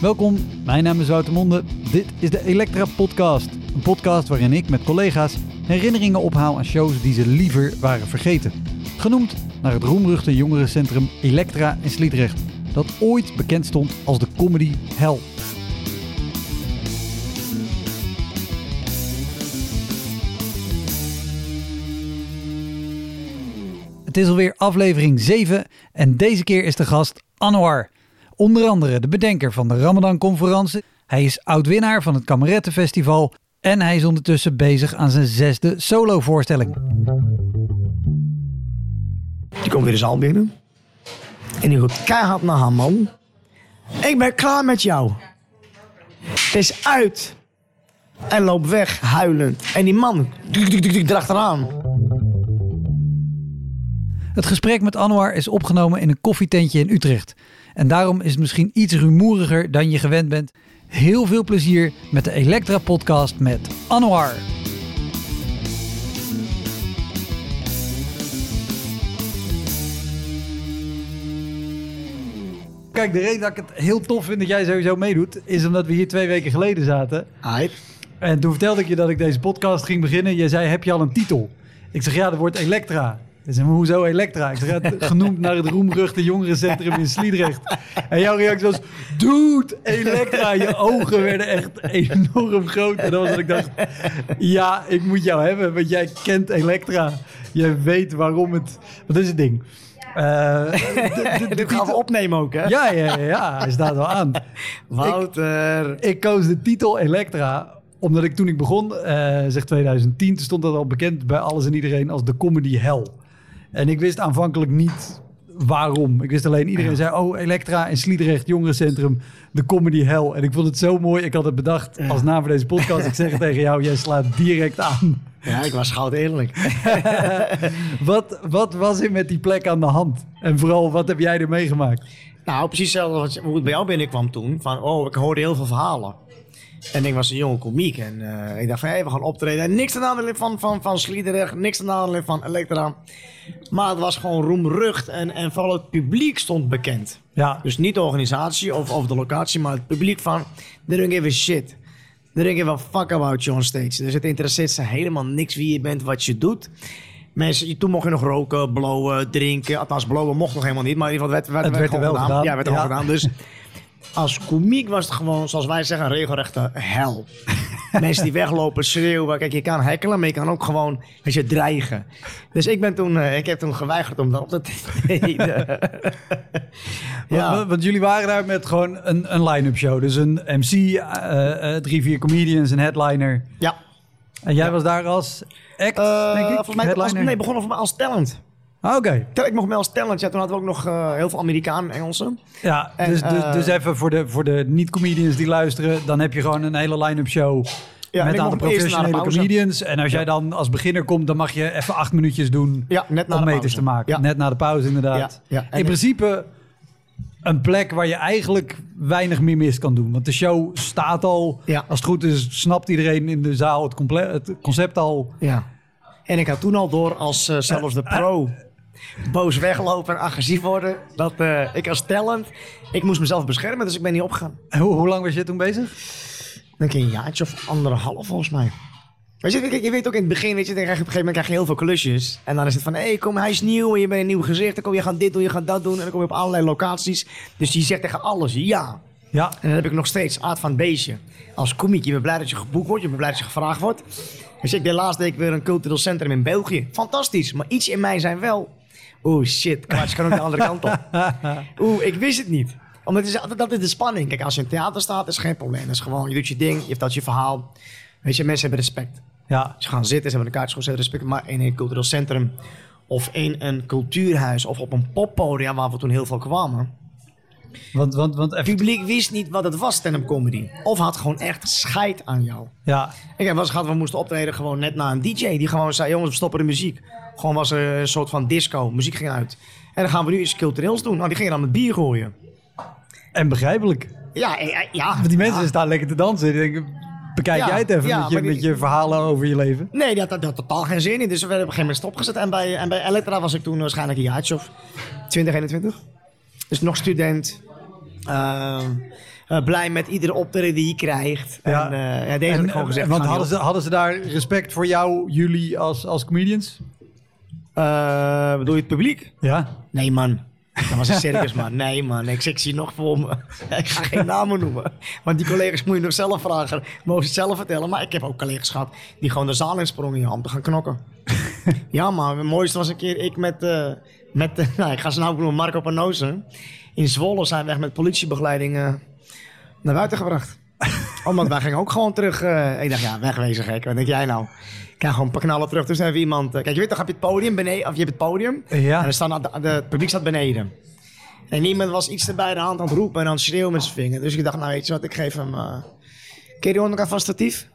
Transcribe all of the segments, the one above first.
Welkom, mijn naam is Wouter Monde. Dit is de Elektra Podcast. Een podcast waarin ik met collega's herinneringen ophaal aan shows die ze liever waren vergeten. Genoemd naar het roemruchte jongerencentrum Elektra in Sliedrecht, dat ooit bekend stond als de comedy hell. Het is alweer aflevering 7 en deze keer is de gast Anwar. Onder andere de bedenker van de Ramadan-conferentie. Hij is oud-winnaar van het Kamerettenfestival. En hij is ondertussen bezig aan zijn zesde solovoorstelling. Die komt weer de zaal binnen. En die gaat keihard naar haar man. Ik ben klaar met jou. Het is uit. En loopt weg, huilend. En die man, erachteraan. Het gesprek met Anwar is opgenomen in een koffietentje in Utrecht. En daarom is het misschien iets rumoeriger dan je gewend bent. Heel veel plezier met de Elektra podcast met Anwar. Kijk, de reden dat ik het heel tof vind dat jij sowieso meedoet, is omdat we hier twee weken geleden zaten. Aight. En toen vertelde ik je dat ik deze podcast ging beginnen. Jij zei, heb je al een titel? Ik zeg, ja, dat wordt Elektra. Hij zei, maar hoezo Elektra? Ik ja, genoemd naar het roemruchte jongerencentrum in Sliedrecht. En jouw reactie was, dude, Elektra. Je ogen werden echt enorm groot. En dat was dat ik dacht, ja, ik moet jou hebben, want jij kent Elektra. Je weet waarom het... Wat is het ding? Eh, de- de- de Dit gaan we opnemen ook, hè? ja, ja, ja, ja, hij staat wel aan. Wouter. Ik koos de titel Elektra omdat ik toen ik begon, eh, zeg 2010, toen stond dat al bekend bij alles en iedereen als de comedy hell. En ik wist aanvankelijk niet waarom. Ik wist alleen, iedereen zei, oh Elektra in Sliedrecht, jongerencentrum, de comedy hell. En ik vond het zo mooi, ik had het bedacht als naam voor deze podcast. Ik zeg het tegen jou, jij slaat direct aan. Ja, ik was goud eerlijk. Wat, wat was er met die plek aan de hand? En vooral, wat heb jij er meegemaakt? Nou, precies hetzelfde als hoe het bij jou binnenkwam toen. Van, oh, ik hoorde heel veel verhalen. En ik was een jonge komiek. En eh, ik dacht van, we gaan optreden. En niks te nadelen van, van, van Sliedrecht. Niks te nadelen van Elektra. Maar het was gewoon roemrucht. En, en vooral het publiek stond bekend. Ja, Dus niet de organisatie of, of de locatie, maar het publiek van... They don't give a shit. They don't give a fuck about you on stage. Dus het interesseert ze helemaal niks wie je bent, wat je doet. Mensen, toen mocht je nog roken, blowen, drinken. Althans, blowen mocht nog helemaal niet. Maar in ieder geval, werd, werd, werd er wel gedaan. Ja, werd er Ja. gedaan. Dus als komiek was het gewoon, zoals wij zeggen, een regelrechte hel. Mensen die weglopen, schreeuwen. Kijk, je kan hekkelen, maar je kan ook gewoon, weet je, dreigen. Dus ik ben toen, eh, ik heb toen geweigerd om dat op te treden. Want- Want, want jullie waren daar met gewoon een, een line-up show. Dus een MC, eh, eh, drie, vier comedians, een headliner. ja. En jij was daar als act, denk ik? volgens mij als, nee, begonnen voor mij als talent. Ah, Oké. Tel, ik mocht mee als talent. Ja, toen hadden we ook nog eh, heel veel Amerikanen en Engelsen. Ja, En, dus, dus, eh, dus even voor de, voor de niet-comedians die luisteren. Dan heb je gewoon een hele line-up show Ja, met een aantal professionele comedians. En als jij dan als beginner komt, dan mag je even acht minuutjes doen Ja, net na om de meters te maken. Ja. Net na de pauze inderdaad. In principe een plek waar je eigenlijk weinig meer mis kan doen. Want de show staat al. Als het goed is, snapt iedereen in de zaal het, het concept al. Ja. En ik had toen al door als eh, zelfs de pro boos weglopen en agressief worden. Dat eh, ik als talent, ik moest mezelf beschermen, dus ik ben niet opgegaan. Hoe, hoe lang was je toen bezig? Denk een jaartje of anderhalf volgens mij. Weet je, kijk, je weet ook in het begin, weet je, dan krijg je op een gegeven moment krijg je heel veel klusjes. En dan is het van, hé, hey, kom, hij is nieuw en je bent een nieuw gezicht. Dan kom je gaat dit doen, je gaat dat doen. En dan kom je op allerlei locaties. Dus die zegt tegen alles ja. Ja. En dan heb ik nog steeds aard van beestje. Als komiek, je bent blij dat je geboekt wordt, je bent blij dat je gevraagd wordt. Dus ik deed laatst deed ik weer een cultureel centrum in België. Fantastisch, maar iets in mij zijn wel... Oeh, shit, kwats, kan ook de andere kant op. Oeh, ik wist het niet. Omdat het is, altijd- dat is de spanning. Kijk, als je in theater staat, is geen probleem. Dat is gewoon, je doet je ding, je vertelt je verhaal. Weet je, mensen hebben respect. Ja. Ze gaan zitten, ze hebben een kaartje gezet, respect. Maar in een cultureel centrum of in een cultuurhuis of op een poppodium waar we toen heel veel kwamen. Want, want, want Het publiek wist niet wat het was, stand-up comedy. Of had gewoon echt scheid aan jou. ja, Ik heb wel eens gehad, we moesten optreden gewoon net na een DJ. Die gewoon zei, jongens, we stoppen de muziek. Gewoon was er een soort van disco, muziek ging uit. En dan gaan we nu iets cultureels doen. Nou, die gingen dan met bier gooien. en begrijpelijk. Ja, ja. Want die mensen Ja. staan lekker te dansen. Die denken, bekijk Ja, jij het even ja, met, je, die- met je verhalen over je leven. Nee, die had totaal geen zin in. Dus we werden op een gegeven moment stopgezet. En bij, en bij Elektra was ik toen waarschijnlijk een jaartje of 20, 21. Dus nog student. Ehm, eh, blij met iedere optreden die je krijgt. Ja. En eh, ja, deze ik gewoon gezegd. want hadden ze, hadden ze daar respect voor jou, jullie als, als comedians? Eh, bedoel je het publiek? Ja. Nee, man. Dat was een circus, man. Nee, man. Ik, ik zie nog voor me. Ik ga geen namen noemen. Want die collega's moet je nog zelf vragen. Mogen ze het zelf vertellen. Maar ik heb ook collega's gehad die gewoon de zaal insprongen om te gaan knokken. ja, maar het mooiste was een keer ik met... met nou, ik ga zijn naam noemen. Marco Panozen. In Zwolle zijn we echt met politiebegeleiding eh, naar buiten gebracht. Omdat wij gingen ook gewoon terug. eh, ik dacht, ja, wegwezen gek. Wat denk jij nou? Ik ga gewoon een paar knallen terug. Dan hebben we iemand... eh, kijk, je weet toch, heb je het podium beneden... Of je hebt het podium. Ja. En er staan, de, de- het publiek staat beneden. En iemand was iets erbij de hand aan het roepen en aan het schreeuwen met zijn vinger. Dus ik dacht, nou weet je wat, ik geef hem... Uh, je die nog even statief?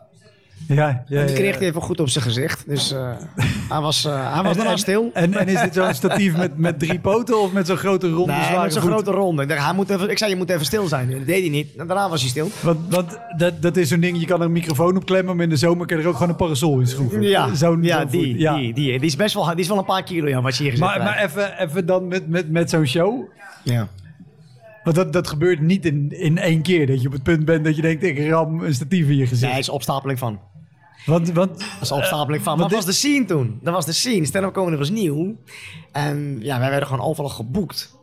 Ja, ja, En die kreeg hij even goed op zijn gezicht. Dus eh, hij was, eh, hij was En- stil. En, en is dit zo'n statief met, met drie poten of met zo'n grote ronde Nee, met zo'n grote ronde. Ik, dacht, hij moet even, ik zei, je moet even stil zijn. Dat deed hij niet. En daarna was hij stil. Want, want dat, dat is zo'n ding, je kan er een microfoon op klemmen, maar in de zomer kan je er ook gewoon een parasol in schroeven. Ja, Zo'n- ja, die. Ja. Die, die, die is best wel, die is wel een paar kilo, ja, wat je hier gezegd Maar, maar even, even dan met, met, met zo'n show. Ja. Want dat, dat gebeurt niet in, in één keer. Dat je op het punt bent dat je denkt, ik ram een statief in je gezicht. Nee, is opstapeling van. Want, want Dat is opstapeling van. Maar want dat was de scene toen. Dat was de scene. Stand-up comedy was nieuw. En ja, wij werden gewoon overal geboekt.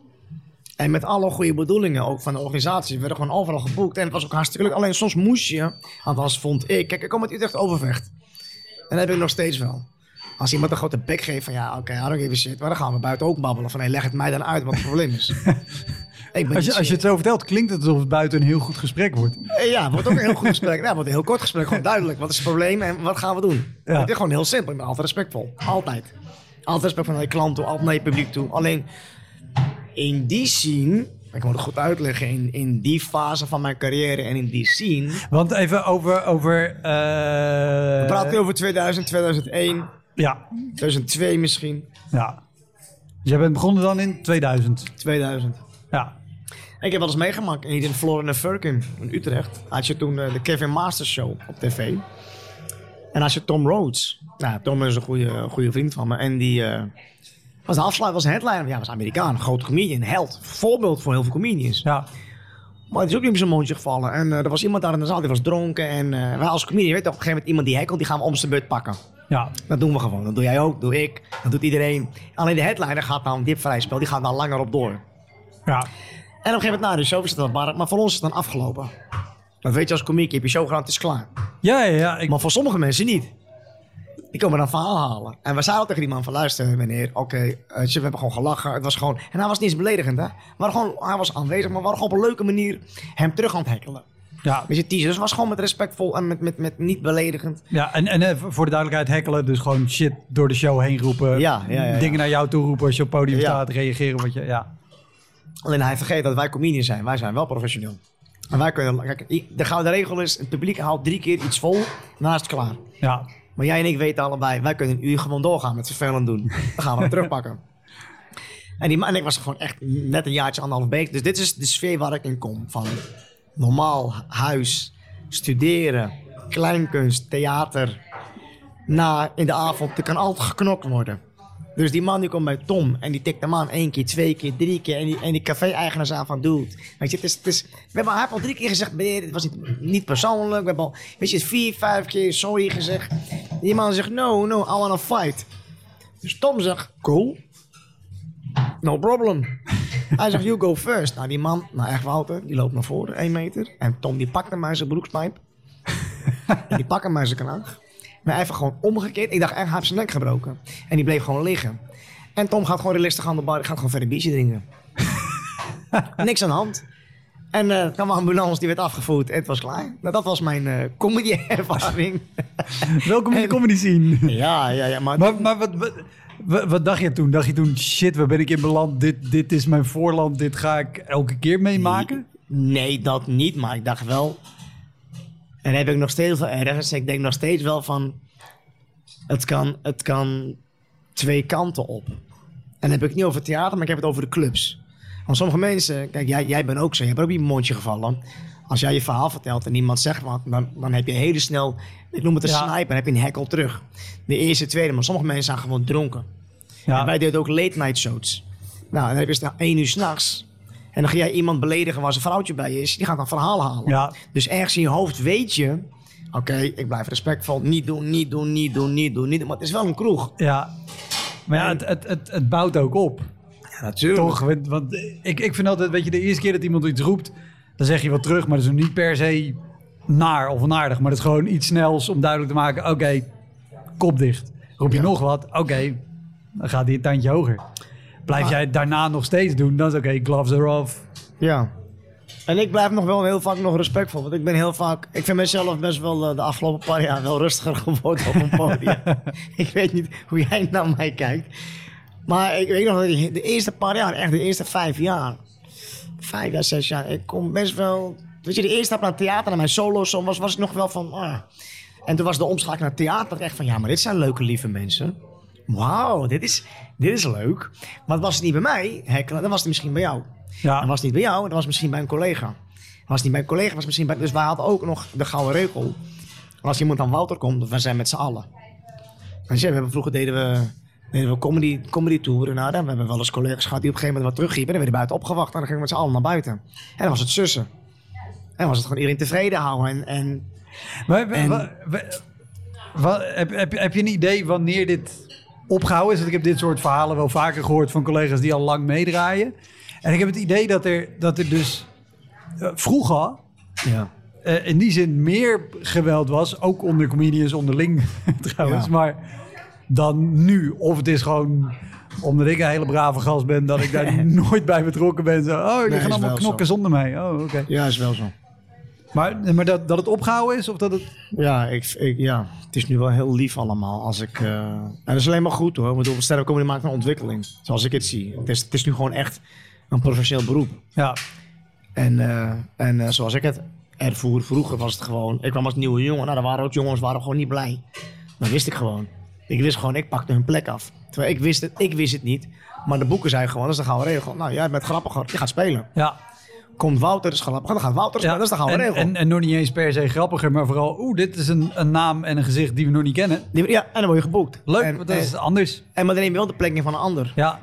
En met alle goede bedoelingen, ook van de organisatie, we werden gewoon overal geboekt. En het was ook hartstikke leuk. Alleen soms moest je, althans vond ik, kijk, ik kom uit Utrecht Overvecht. En dat heb ik nog steeds wel. Als iemand een grote bek geeft van ja, oké, I don't give a shit. Maar dan gaan we buiten ook babbelen van hey, leg het mij dan uit wat het probleem is. als je, als je het zo vertelt, klinkt het alsof het buiten een heel goed gesprek wordt. Eh, Ja, het wordt ook een heel goed gesprek. Ja, het wordt een heel kort gesprek. Gewoon duidelijk. Wat is het probleem en wat gaan we doen? Ja. Het is gewoon heel simpel. Ik ben altijd respectvol. Altijd. Altijd respect naar je klant toe. Altijd naar je publiek toe. Alleen in die scene... Ik moet het goed uitleggen. In, in die fase van mijn carrière en in die scene... Want even over... over eh, We praten over 2000, 2001, Ja, 2002 misschien. ja. Dus jij bent begonnen dan in 2000. 2000. Ja. Ik heb wel eens meegemaakt. Hier in Florida Firkin in Utrecht. Had je toen eh, de Kevin Masters Show op tv. En als je Tom Rhodes. Nou, Tom is een goede, goede vriend van me. En die eh, was de afsluiter, was een headliner. Ja, was Amerikaan. Groot comedian. Held. Voorbeeld voor heel veel comedians. Ja. Maar het is ook niet op zijn mondje gevallen. En eh, er was iemand daar in de zaal die was dronken. En wij als comedian, weet je, op een gegeven moment iemand die hekkelt, die gaan we om zijn beurt pakken. Ja. Dat doen we gewoon. Dat doe jij ook, doe ik, dat doet iedereen. Alleen de headliner gaat dan, dit vrij spel, die gaat dan langer op door. Ja. En op een gegeven moment, nou, de show is het maar, maar voor ons is het dan afgelopen. Dat weet je als komiek, je hebt je show gedaan, het is klaar. Ja, ja, ja. Ik, Maar voor sommige mensen niet. Die komen dan verhaal halen. En we zeiden tegen die man van, luister meneer, oké, eh, we hebben gewoon gelachen. Het was gewoon, en hij was niet eens beledigend, hè. Maar gewoon, hij was aanwezig, maar we waren gewoon op een leuke manier hem terug aan het hekkelen. ja. Weet je, teaser, dus was gewoon met respectvol en met, met, met niet beledigend. Ja, en, en eh, voor de duidelijkheid, hekkelen. Dus gewoon shit door de show heen roepen. Ja, ja, ja, ja. Dingen naar jou toe roepen als je op podium staat. Reageren wat je... Ja. Alleen hij vergeet dat wij comedians zijn. Wij zijn wel professioneel. En wij kunnen, kijk, de gouden regel is, het publiek haalt drie keer iets vol, daarna is het klaar. Ja. Maar jij en ik weten allebei, wij kunnen een uur gewoon doorgaan met vervelend doen. Dan gaan we hem terugpakken. En, die en ik was gewoon echt net een jaartje, anderhalf week. Dus dit is de sfeer waar ik in kom. Van normaal huis, studeren, kleinkunst, theater. Na, in de avond, er kan altijd geknokt worden. Dus die man die komt bij Tom en die tikt hem aan één keer, twee keer, drie keer. En die, en die café-eigenaar zei van, dude, weet je, het is, het is, we hebben, al drie keer gezegd, meneer, het was niet, niet persoonlijk. We hebben al, weet je, vier, vijf keer sorry gezegd. Die man zegt, no, no, I wanna fight. Dus Tom zegt, cool. No problem. Hij zegt, you go first. Nou, die man, nou echt Wouter, die loopt naar voren, één meter. En Tom die pakt hem uit zijn broekspijp. die pakt hem uit zijn kraag. Maar even gewoon omgekeerd. Ik dacht, hij heeft zijn nek gebroken. En die bleef gewoon liggen. En Tom gaat gewoon realistisch aan de bar. Gaat gewoon verder biertje drinken. Niks aan de hand. En eh kwam een ambulance, die werd afgevoerd. En het was klaar. Nou, dat was mijn eh comedy-ervaring. Welkom in de comedy scene. ja, ja, ja. Maar, Maar, maar wat, wat- Wa- Wat dacht je toen? Dacht je toen, shit, waar ben ik in beland? Dit, dit is mijn voorland, dit ga ik elke keer meemaken? Nee, dat niet. Maar ik dacht wel... En heb ik nog steeds wel ergens. Ik denk nog steeds wel van... Het kan, het kan twee kanten op. En dan heb ik het niet over theater, maar ik heb het over de clubs. Want sommige mensen... Kijk, jij, jij bent ook zo. Je hebt ook in je mondje gevallen. Als jij je verhaal vertelt en iemand zegt wat... Dan, dan heb je hele snel... Ik noem het een Ja. sniper. Dan heb je een hekkel terug. De eerste, tweede. Maar sommige mensen zijn gewoon dronken. En Ja, wij deden ook late night shows. Nou, dan heb je snel één uur s'nachts. En dan ga jij iemand beledigen waar zijn vrouwtje bij is. Die gaat dan verhaal halen. ja, Dus ergens in je hoofd weet je... Oké, ik blijf respectvol. Niet doen, niet doen, niet doen, niet doen, niet doen. Maar het is wel een kroeg. ja. Maar ja, het, het, het, het bouwt ook op. Ja, natuurlijk. Toch? Want, want ik, ik vind altijd, weet je, de eerste keer dat iemand iets roept, dan zeg je wat terug, maar dat is niet per se naar of onaardig. Maar dat is gewoon iets snels om duidelijk te maken, oké, kop dicht. Roep je Ja. nog wat, oké, dan gaat hij een tandje hoger. Blijf Maar- jij daarna nog steeds doen, dan is oké, gloves are off. Ja. En ik blijf nog wel heel vaak nog respectvol. Want ik ben heel vaak... Ik vind mezelf best wel eh, de afgelopen paar jaar wel rustiger geworden op een podium. ik weet niet hoe jij naar mij kijkt. Maar ik weet nog dat ik de eerste paar jaar, echt de eerste vijf jaar... Vijf jaar, zes jaar. Ik kom best wel... Weet je, de eerste stap naar theater, naar mijn solo was, was ik nog wel van... Ah. En toen was de omschakeling naar theater. echt van, ja, maar dit zijn leuke, lieve mensen. Wauw, dit is, dit is leuk. Maar het was het niet bij mij, hekkelen. Dan was het misschien bij jou. Ja, Dat was niet bij jou, dat was misschien bij een collega. Dat was niet bij een collega, was misschien bij... Dus wij hadden ook nog de gouden regel. Als iemand aan Wouter komt, we zijn met z'n allen. En we hebben vroeger deden we, deden we comedy, comedy touren. Nou, dan, we hebben wel eens collega's gehad die op een gegeven moment wat teruggiepen. En dan werden we buiten opgewacht en dan gingen we met z'n allen naar buiten. En dan was het sussen. En dan was het gewoon iedereen tevreden houden. En, en Maar, En- wa- wa- wa- heb, heb, heb je een idee wanneer dit opgehouden is? Want ik heb dit soort verhalen wel vaker gehoord van collega's die al lang meedraaien. En ik heb het idee dat er, dat er dus eh, vroeger ja. eh, in die zin meer geweld was. Ook onder comedians onderling trouwens. Ja. Maar dan nu. Of het is gewoon omdat ik een hele brave gast ben. Dat ik daar nooit bij betrokken ben. Zo, oh, jullie Nee, gaan allemaal knokken zo. zonder mij. Oh, oké. ja, is wel zo. Maar, maar dat, dat het opgehouden is? Of dat het... Ja, ik, ik, ja, het is nu wel heel lief allemaal. Als ik, eh, en dat is alleen maar goed hoor. Want sterren comedy maakt een ontwikkeling. Zoals ik het zie. Het is, het is nu gewoon echt een professioneel beroep. Ja, En, eh, en eh, zoals ik het ervoer, vroeger was het gewoon... Ik kwam als nieuwe jongen. Nou, daar waren ook jongens waren gewoon niet blij. Dat wist ik gewoon. Ik wist gewoon, ik pakte hun plek af. Terwijl ik wist het, ik wist het niet. Maar de boeken zeiden gewoon, dat is de gouden regel. Nou, jij bent grappiger, je gaat spelen. ja. Komt Wouter, dat is grappiger, dan gaat Wouter spelen. Dat is de gouden en, regel. En, en nog niet eens per se grappiger, maar vooral... Oeh, dit is een, een naam en een gezicht die we nog niet kennen. Die- ja, en dan word je geboekt. Leuk, En, want dat is anders. en maar dan neem je wel de plek in van een ander. Ja,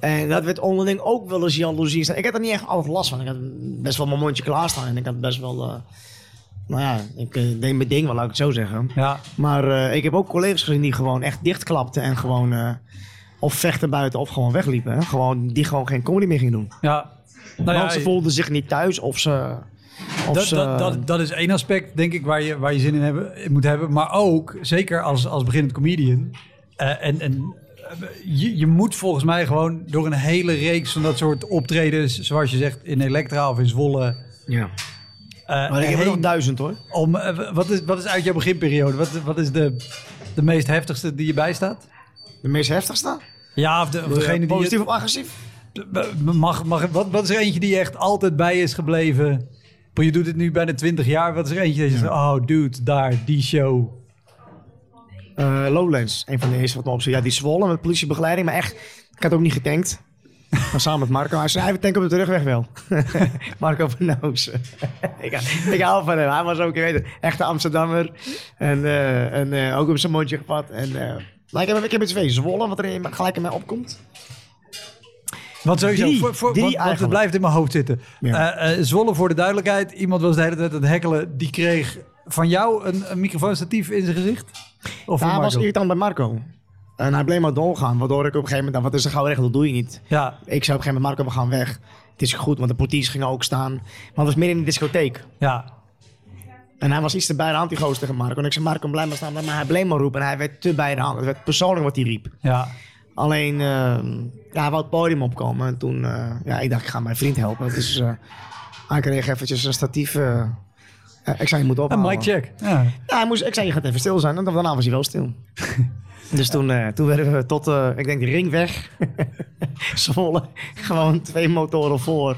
En dat werd onderling ook wel eens jaloezie. Ik had er niet echt altijd last van. Ik had best wel mijn mondje klaarstaan. En ik had best wel... eh, nou ja, ik eh, deed mijn ding wel, laat ik het zo zeggen. ja. Maar eh, ik heb ook collega's gezien die gewoon echt dichtklapten. En gewoon... of vechten buiten of gewoon wegliepen. Hè? Gewoon, die gewoon geen comedy meer gingen doen. ja. Nou Want ze voelden zich niet thuis of ze... Of dat, ze dat, dat, dat is één aspect, denk ik, waar je, waar je zin in, hebben, in moet hebben. Maar ook, zeker als, als beginnend comedian. eh, en en eh, je, je moet volgens mij gewoon door een hele reeks van dat soort optredens... zoals je zegt, in Elektra of in Zwolle... ja. eh, Maar ik heb er nog duizend hoor. om, wat, is, wat is uit jouw beginperiode? Wat, wat is de, de meest heftigste die je bijstaat? De meest heftigste? Ja, of, de, of degene die... je- Positief of agressief? Mag, mag, wat, wat is er eentje die echt altijd bij is gebleven? Je doet het nu bijna 20 jaar. Wat is er eentje dat je zegt, oh dude, daar, die show. Eh, Lowlands, een van de eerste wat me opzet. Ja, die zwollen met politiebegeleiding, maar echt, ik had ook niet getankt. Maar samen met Marco. Hij zei, hij tanken op de terugweg wel. Marco van Noos. ik, ik hou van hem. Hij was ook, je weet het, echte Amsterdammer. En, eh, en eh, ook op zijn mondje gepakt. En, maar ik heb, ik heb iets twee zwollen, wat er in- gelijk in mij opkomt. Want sowieso, Drie, voor, voor, want, want het blijft in mijn hoofd zitten. Ja. Eh, eh, Zwolle voor de duidelijkheid. Iemand was de hele tijd aan het hekkelen. Die kreeg van jou een, een microfoonstatief in zijn gezicht? Of hij was irritant bij Marco. En hij bleef maar doorgaan, waardoor ik op een gegeven moment, wat is de gouden regel, dat doe je niet. Ja, Ik zei op een gegeven moment, Marco, we gaan weg. Het is goed, want de portiers gingen ook staan. Maar het was midden in de discotheek. ja, En hij was iets te bij de hand, die tegen Marco. En ik zei, Marco, blijf maar staan. Maar hij bleef maar roepen. En hij werd te bij de hand. Het werd persoonlijk wat hij riep. ja. Alleen, eh, ja, hij wou het podium opkomen. En toen, eh, ja, ik dacht, ik ga mijn vriend helpen. Dus eh, hij kreeg eventjes een statief. eh, ik zei, je moet Een ophouden. mic check. Ja. Ja, hij moest, ik zei, je gaat even stil zijn. En daarna was hij wel stil. Dus toen, eh, toen werden we tot, eh, ik denk, de ringweg. Zwolle. Gewoon twee motoren voor.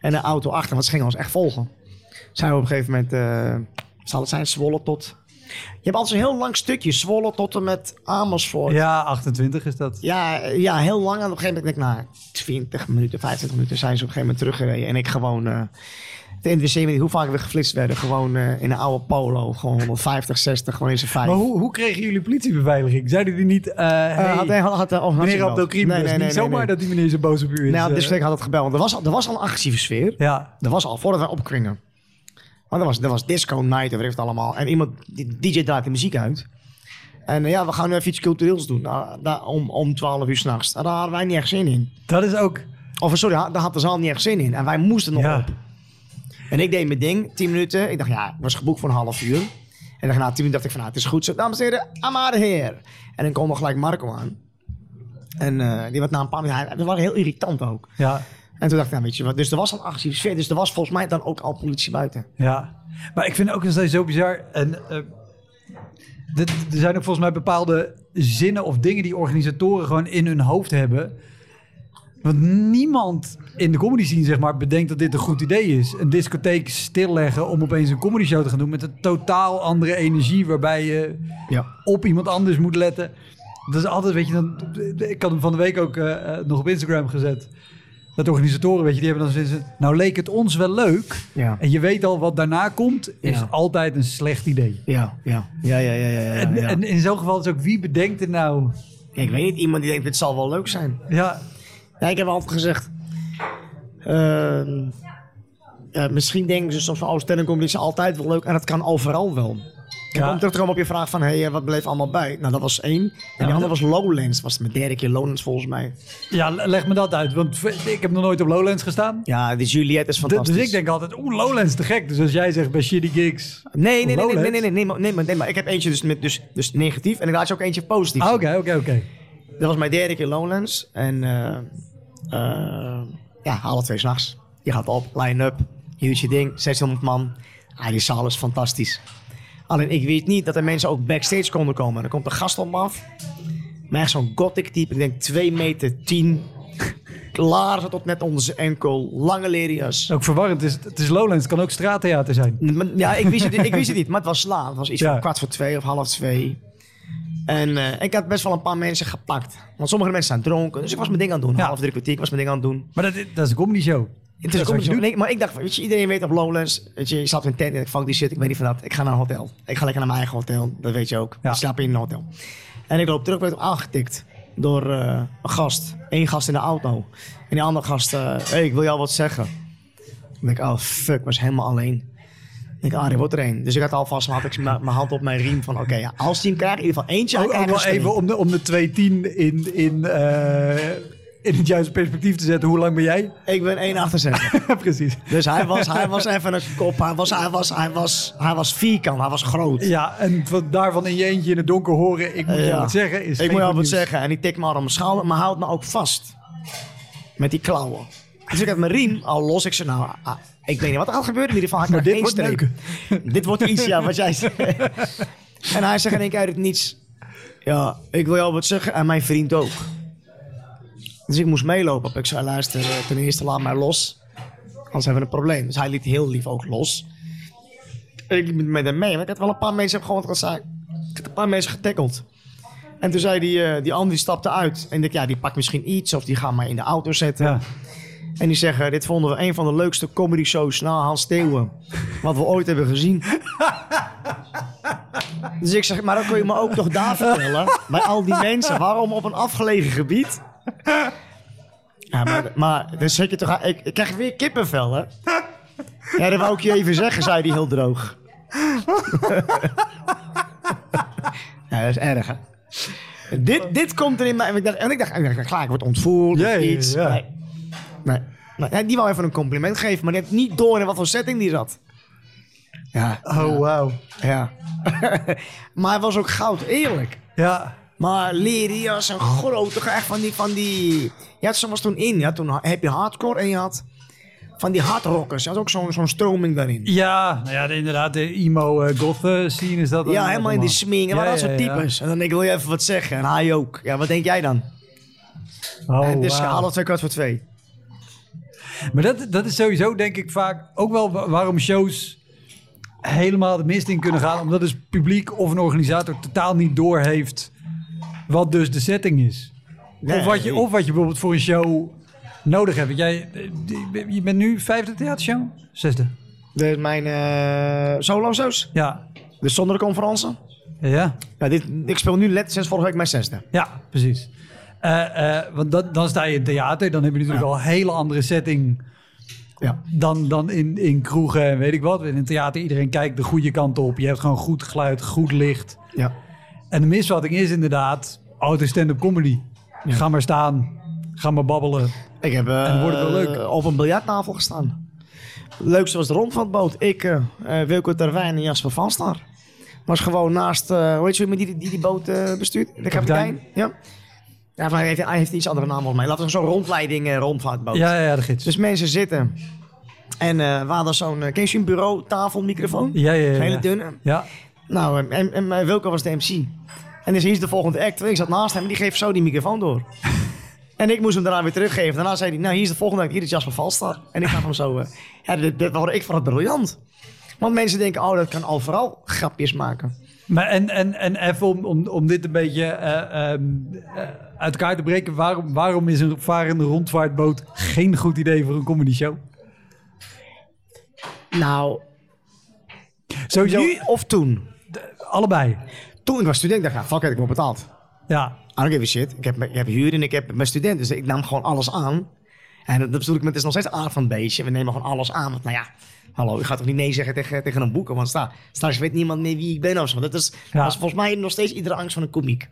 En een auto achter, want ze gingen ons echt volgen. Zijn we op een gegeven moment, eh zal het zijn, Zwolle tot... Je hebt altijd zo'n heel lang stukje, Zwolle tot en met Amersfoort. Ja, 28 is dat. Ja, ja, heel lang. En op een gegeven moment, denk ik, na 20 minuten, 25 minuten zijn ze op een gegeven moment teruggereden. En ik gewoon, interesseert me niet hoe vaak we geflitst werden. Gewoon eh, in een oude polo, gewoon 150, 60, gewoon in zijn vijf. Maar hoe, hoe kregen jullie politiebeveiliging? Zeiden die niet, eh hey, had, had, had, meneer Abdelkrim, nee, nee, niet zomaar dat die meneer zo boos op u is. Nou, dus ik had het gebeld. Want er was, al, er was al een agressieve sfeer. ja, Er was al, voordat we opkringen. Maar er was, er was disco night ik het allemaal. En iemand, die DJ draait de muziek uit. En eh, ja, we gaan nu even iets cultureels doen. Nou, daar, om, om 12 uur s'nachts. Daar hadden wij niet echt zin in. dat is ook... Of sorry, daar had de zaal niet echt zin in. En wij moesten nog Ja. op. En ik deed mijn ding, 10 minuten. Ik dacht, ja, ik was geboekt voor een half uur. En dan na 10 minuten dacht ik van, nou, het is goed zo. Dames en heren, of here. En dan kwam nog gelijk Marco aan. En eh, die was na een paar minuten, hij- dat waren heel irritant ook. Ja, En toen dacht ik, nou weet je wat, dus er was een agressieve sfeer. Dus er was volgens mij dan ook al politie buiten. ja. Maar ik vind het ook nog steeds zo bizar. En eh, dit- er zijn ook volgens mij bepaalde zinnen of dingen die organisatoren gewoon in hun hoofd hebben. Want niemand in de comedy scene, zeg maar, bedenkt dat dit een goed idee is. Een discotheek stilleggen om opeens een comedy show te gaan doen met een totaal andere energie waarbij je Ja. op iemand anders moet letten. Dat is altijd, weet je, dan, ik had hem van de week ook eh, eh, nog op Instagram gezet. Dat organisatoren, weet je, die hebben dan zoiets nou leek het ons wel leuk. Ja. En je weet al wat daarna komt, is Ja. altijd een slecht idee. Ja, ja, ja, ja, ja, ja. ja, En, ja. en in zo'n geval is ook, wie bedenkt het nou? ik weet niet, iemand die denkt, dit zal wel leuk zijn. Ja, Ja, ik heb altijd gezegd. ehm, misschien denken ze soms van, oh, stand-up is altijd wel leuk. En dat kan overal wel. Kijk, Ja. om terug te komen op je vraag van, hey, eh, wat bleef allemaal bij? Nou, dat was één. En die andere was Lowlands. Was mijn derde keer Lowlands volgens mij. ja, leg me dat uit. Want ik heb nog nooit op Lowlands gestaan. Ja, die Juliette is D- fantastisch. Dus ik denk altijd, oeh, Lowlands te gek. Dus als jij zegt bij Shitty Gigs... Nee, nee, nee, nee, nee, nee, nee, nee, maar- nee, maar, nee, maar ik heb eentje dus, met, dus, dus negatief en ik laat je ook eentje positief. Ah, Oké, oké, oké. Dat was mijn derde keer Lowlands. En eh eh, ja, alle twee s'nachts. Je gaat op, line-up, je ding, 600 man. Ah, die zaal is fantastisch. Alleen ik weet niet dat er mensen ook backstage konden komen. Dan komt een gast op me af. Maar echt zo'n gothic type, ik denk 2 meter 10. Laarzen tot net onder zijn enkel, lange leren jas. Ook verwarrend. Het is, het is Lowlands, het kan ook straattheater zijn. Ja, ik wist, het, ik wist het niet, maar het was laat. Het was iets Ja. van kwart voor twee of half twee. En eh, ik had best wel een paar mensen gepakt. Want sommige mensen zijn dronken. Dus ik was mijn ding aan het doen. Ja. Half drie kwartier, ik was mijn ding aan het doen. Maar dat, is- dat is een comedy show. Het is nee, maar ik dacht, weet je, iedereen weet op Lowlands. Weet je, je staat in een tent en ik fuck die shit, ik weet niet van dat. Ik ga naar een hotel. Ik ga lekker naar mijn eigen hotel, dat weet je ook. Ja. Ik slaap in een hotel. En ik loop terug, werd aangetikt door eh, een gast. Eén gast in de auto. En die andere gast, eh hey, ik wil jou wat zeggen. Ik denk, oh fuck, ik was helemaal alleen. Ik denk, ah, er wordt er één. Dus ik had alvast had ik mijn hand op mijn riem van, oké, ja, als die hem krijgt, in ieder geval eentje, wel een even om de, om de 210 in, in, eh, in het juiste perspectief te zetten. Hoe lang ben jij? Ik ben 1,68. Precies. dus hij was, hij was even een kop. Hij was, hij, was, hij, was, hij was vierkant, hij was groot. Ja, en van daarvan in je eentje in het donker horen, ik moet je Ja. wat zeggen, is Ik moet goed wat zeggen. En die tikt me al op mijn schouder, maar houdt me ook vast. Met die klauwen. Dus ik heb mijn riem al los. Ik zei, nou, ah, ik weet niet wat er gaat gebeuren. In ieder geval, Maar hij dit wordt streep. dit wordt iets, ja, wat jij zegt. en hij zegt in één keer uit het niets. Ja, ik wil jou wat zeggen. En mijn vriend ook. Dus ik moest meelopen. Ik zei, luister, eh, ten eerste laat mij los. Anders hebben we een probleem. Dus hij liet heel lief ook los. Ik liep met hem mee. Maar ik had wel een paar mensen gewoon gezegd. Ik had een paar mensen getackeld. En toen zei die, eh, die die stapte uit. En ik dacht, ja, die pakt misschien iets. Of die gaat maar in de auto zetten. Ja. En die zeggen, dit vonden we een van de leukste comedy shows na Hans Steeuwen. Wat we ooit hebben gezien. dus ik zeg, maar dan kun je me ook toch daar vertellen. Bij al die mensen. Waarom op een afgelegen gebied? Ja, maar, maar dan je toch, ik, ik krijg weer kippenvel, hè? Ja, dat wou ik je even zeggen, zei hij heel droog. ja, dat is erg, hè? Dit, dit komt er in mij. En ik dacht, en ik dacht, ik dacht klaar, ik word ontvoerd of iets. ja. Nee. Nee. nee. Ja, Die wou even een compliment geven, maar die had niet door in wat voor setting die zat. Ja. Oh, wauw. Ja. maar hij was ook goud, eerlijk. Ja. Maar leren jas en grote, echt van die, van die... Je had soms toen in, ja, toen heb je hardcore en je had van die hardrockers. Dat is ook zo'n zo'n stroming daarin. Ja, nou ja, de- inderdaad, de emo eh, goth eh, scene is dat. Ja, helemaal in die sming. En Ja, dat soort ja. types. En dan denk ik, wil je even wat zeggen? En hij ook. Ja, wat denk jij dan? Oh, en dus twee kwart voor twee. Maar dat, dat is sowieso denk ik vaak ook wel wa- waarom shows helemaal de mist in kunnen gaan. Omdat dus publiek of een organisator totaal niet doorheeft wat dus de setting is. Nee, of, wat je, of wat je bijvoorbeeld voor een show nodig hebt. Jij, eh, je bent nu vijfde theatershow? Zesde? Dus mijn eh solo shows. Ja. Dus zonder de conferentie. Ja, Ja, dit, ik speel nu net sinds vorige week mijn zesde. ja precies. Eh, eh, want dat, dan sta je in theater. Dan heb je natuurlijk al een hele andere setting Ja. dan, dan in, in kroegen en weet ik wat. In een theater, iedereen kijkt de goede kant op. Je hebt gewoon goed geluid, goed licht. Ja. En de misvatting is inderdaad, oh, het is stand-up comedy. Ga maar staan, ga maar babbelen. Ik heb eh, En wordt het wel leuk. op een biljarttafel gestaan. Het leukste was de rondvaartboot. Ik, eh eh, Wilco Terwijn en Jasper Van Star. Was gewoon naast, eh hoe heet je, die, die die boot eh, bestuurt? De kapitein. Ja. Ja, maar hij heeft, hij heeft iets andere naam volgens mij. Laten we zo'n rondleiding eh, rondvaartboot. Ja, ja, ja, de gids. Dus mensen zitten. En eh we hadden zo'n, uh, ken je zo'n bureau, tafel, microfoon? ja, ja, hele dunne. Ja, Nou, eh, en, en eh, Wilco was de MC. En dus hier is de volgende act. Ik zat naast hem en die geeft zo die microfoon door. en ik moest hem daarna weer teruggeven. Daarna zei hij, nou hier is de volgende act. Hier is Jasper Valstar. En ik gaf hem zo... eh, ja, dit, dit, hoorde ik vond het briljant. Want mensen denken, oh, dat kan overal grapjes maken. maar en, en, en even om, om, om dit een beetje eh, ehm, eh, uit elkaar te breken. Waarom, waarom is een varende rondvaartboot geen goed idee voor een comedy show? Nou, Sowieso, nu of toen? allebei. Toen ik was student, dacht ik, ja, fuck it, ik word betaald. Ja, I don't give a shit. Ik heb, ik heb huur en ik heb mijn student. Dus ik nam gewoon alles aan. En dat bedoel ik met, het is nog steeds aard van beestje. We nemen gewoon alles aan. Want nou ja, hallo, ik ga toch niet nee zeggen tegen, tegen een boek. Want sta, straks weet niemand meer wie ik ben of zo. Dat is, Ja. dat is volgens mij nog steeds iedere angst van een komiek.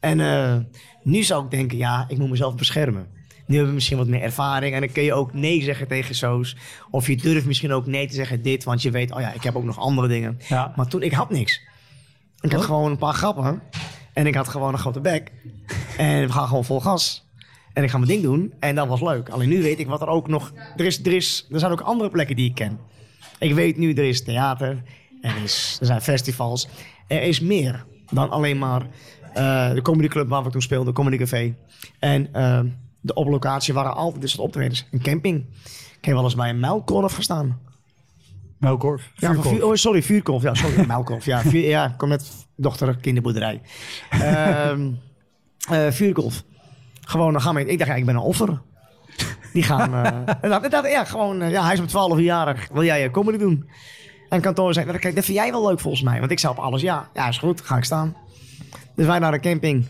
En eh, nu zou ik denken, ja, ik moet mezelf beschermen. Nu hebben we misschien wat meer ervaring. En dan kun je ook nee zeggen tegen zo's. Of je durft misschien ook nee te zeggen dit. Want je weet, oh ja, ik heb ook nog andere dingen. Ja. Maar toen, ik had niks. Ik had gewoon een paar grappen. En ik had gewoon een grote bek. En we gaan gewoon vol gas. En ik ga mijn ding doen. En dat was leuk. Alleen nu weet ik wat er ook nog... Er, is, er, is, er zijn ook andere plekken die ik ken. Ik weet nu, er is theater. Er, is, er zijn festivals. Er is meer dan alleen maar eh, de comedyclub waar we toen speelden. Comedy Café. En eh, de op locatie waren altijd soort optredens. Een camping. Ik heb wel eens bij een muilkorf gestaan. Melkorf. Ja, van Vuurkorf. vuur, oh, sorry, vuurkorf. Ja, sorry, muilkorf. Ja, vuur, ja, ik kom met dochter kinderboerderij. Eh, vuurkorf. Gewoon, dan gaan we, ik dacht, ja, ik ben een offer. Die gaan, en dat, dat, ja, gewoon, eh, ja, hij is op 12 jarig. Wil jij uh, comedy doen? En kantoor zei, nou, kijk, dat vind jij wel leuk volgens mij. Want ik zei op alles, ja, ja, is goed, ga ik staan. Dus wij naar de camping.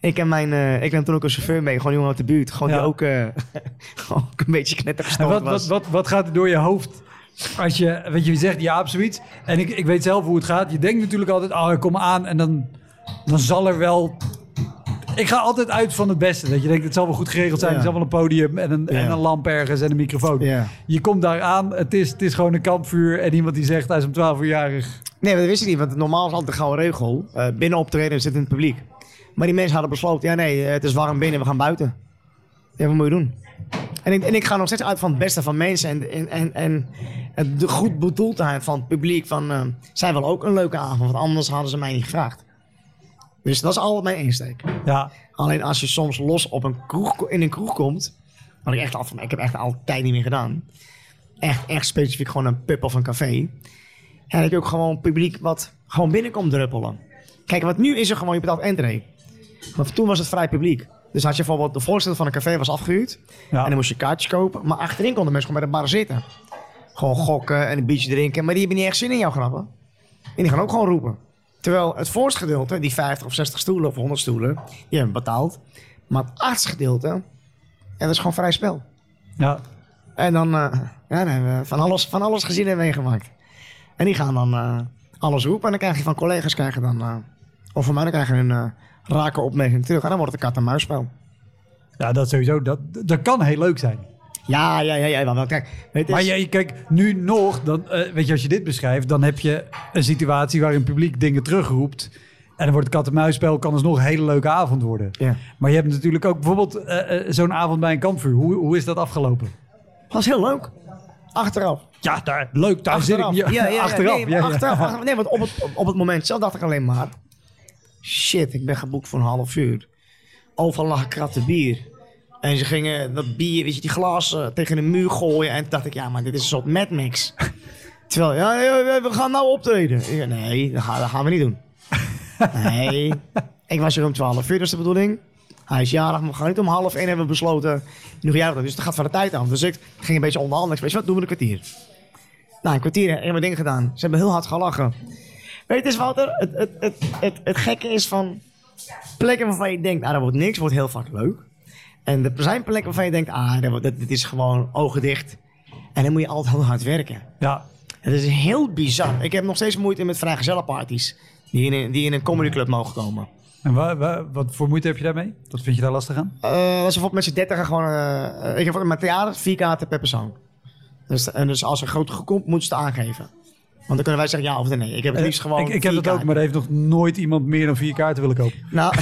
Ik en mijn, ik neem toen ook een chauffeur mee, gewoon iemand uit de buurt. Gewoon Ja. die ook, gewoon ook een beetje knettergestoord wat, was. wat, wat, wat gaat er door je hoofd als je, weet je, je zegt ja op zoiets. En ik, ik weet zelf hoe het gaat. Je denkt natuurlijk altijd, oh, ik kom aan en dan, dan zal er wel... Ik ga altijd uit van het beste. Dat je denkt, het zal wel goed geregeld zijn. Ja. Er zal wel een podium en een, en een lamp ergens en een microfoon. Ja. Je komt daar aan, het is, het is gewoon een kampvuur. En iemand die zegt, hij is om 12 uur jarig. Nee, dat wist ik niet, want normaal is altijd de gouden regel. eh, binnen optreden zit in het publiek. Maar die mensen hadden besloten, ja nee, eh, het is warm binnen, we gaan buiten. Ja, wat moet je doen? En ik, en ik ga nog steeds uit van het beste van mensen en, en, en, en het- de goed bedoeldheid van het publiek. Van, eh, zij willen ook een leuke avond, want anders hadden ze mij niet gevraagd. Dus dat is altijd mijn insteek. Ja, Alleen als je soms los op een kroeg, in een kroeg komt, wat ik echt van, ik heb echt al tijd niet meer gedaan. Echt, echt specifiek gewoon een pub of een café. En heb je ook gewoon publiek wat gewoon binnenkomt druppelen. Kijk, wat nu is er gewoon, je betaalt entree. Maar toen was het vrij publiek. Dus had je bijvoorbeeld, de voorzitter van een café was afgehuurd. Ja. En dan moest je kaartjes kopen. Maar achterin konden mensen gewoon bij de bar zitten. Gewoon gokken en een biertje drinken. Maar die hebben niet echt zin in jouw grappen. En die gaan ook gewoon roepen. Terwijl het voorste gedeelte, die 50 of 60 stoelen of 100 stoelen, die hebben betaald. Maar het achterste gedeelte, en dat is gewoon vrij spel. ja. En dan, eh, ja, dan hebben we van alles, van alles gezien en meegemaakt. En die gaan dan eh, alles roepen. En dan krijg je van collega's, krijg je dan, eh, of van mij, dan krijg je een eh, rake opmerking terug. En dan wordt het een kat-en-muisspel. ja dat sowieso. Dat, dat kan heel leuk zijn. Ja, ja, ja, ja. Want kijk, is, Maar kijk, nu nog, dan, eh, weet je, als je dit beschrijft, dan heb je een situatie waarin het publiek dingen terugroept. En dan wordt het kat-en-muisspel, kan dus nog een hele leuke avond worden. Ja. Maar je hebt natuurlijk ook bijvoorbeeld eh, eh, zo'n avond bij een kampvuur. Hoe, hoe is dat afgelopen? was heel leuk. Achteraf. Ja, daar, leuk, daar zit ik. Achteraf. Ja, Ja, ja, achteraf. Nee, ja, ja. achteraf, achteraf. Nee, want op het, op het moment zelf dacht ik alleen maar... Shit, ik ben geboekt voor een half uur. Overal lag kratten bier. En ze gingen dat bier, weet je, die glazen tegen de muur gooien. En toen dacht ik, ja, maar dit is een soort Mad Max. Terwijl, ja, we gaan nou optreden. Ik nee, dat gaan, dat gaan we niet doen. Nee, ik was er om 12 uur, dat is de bedoeling. Hij is jarig, maar we gaan niet om half één hebben we besloten. Nog jarig, dus dat gaat van de tijd af. Dus ik ging een beetje onderhandelen. Ik zei, je wat, doen we een kwartier. Nou, een kwartier hebben we dingen gedaan. Ze hebben heel hard gelachen. Weet je, Wouter, het, het, het, het, het gekke is van plekken waarvan je denkt, ah, dat wordt niks, wordt heel vaak leuk. En er zijn plekken waarvan je denkt, ah, dat, wordt- dit is gewoon ogen dicht. En dan moet je altijd heel hard werken. Ja. Het is heel bizar. Ik heb nog steeds moeite met vrijgezellenparties die in een, die in een comedyclub mogen komen. En wa- wa- wat voor moeite heb je daarmee? Wat vind je daar lastig aan? Eh als je bijvoorbeeld met z'n dertigen gewoon... eh, ik heb mijn theater vier kaarten per persoon. Dus, en dus als er grote groep komt, moeten ze het aangeven. Want dan kunnen wij zeggen ja of nee. Ik heb het liefst gewoon ik, ik heb dat ook, maar er heeft nog nooit iemand meer dan vier kaarten willen kopen. Nou,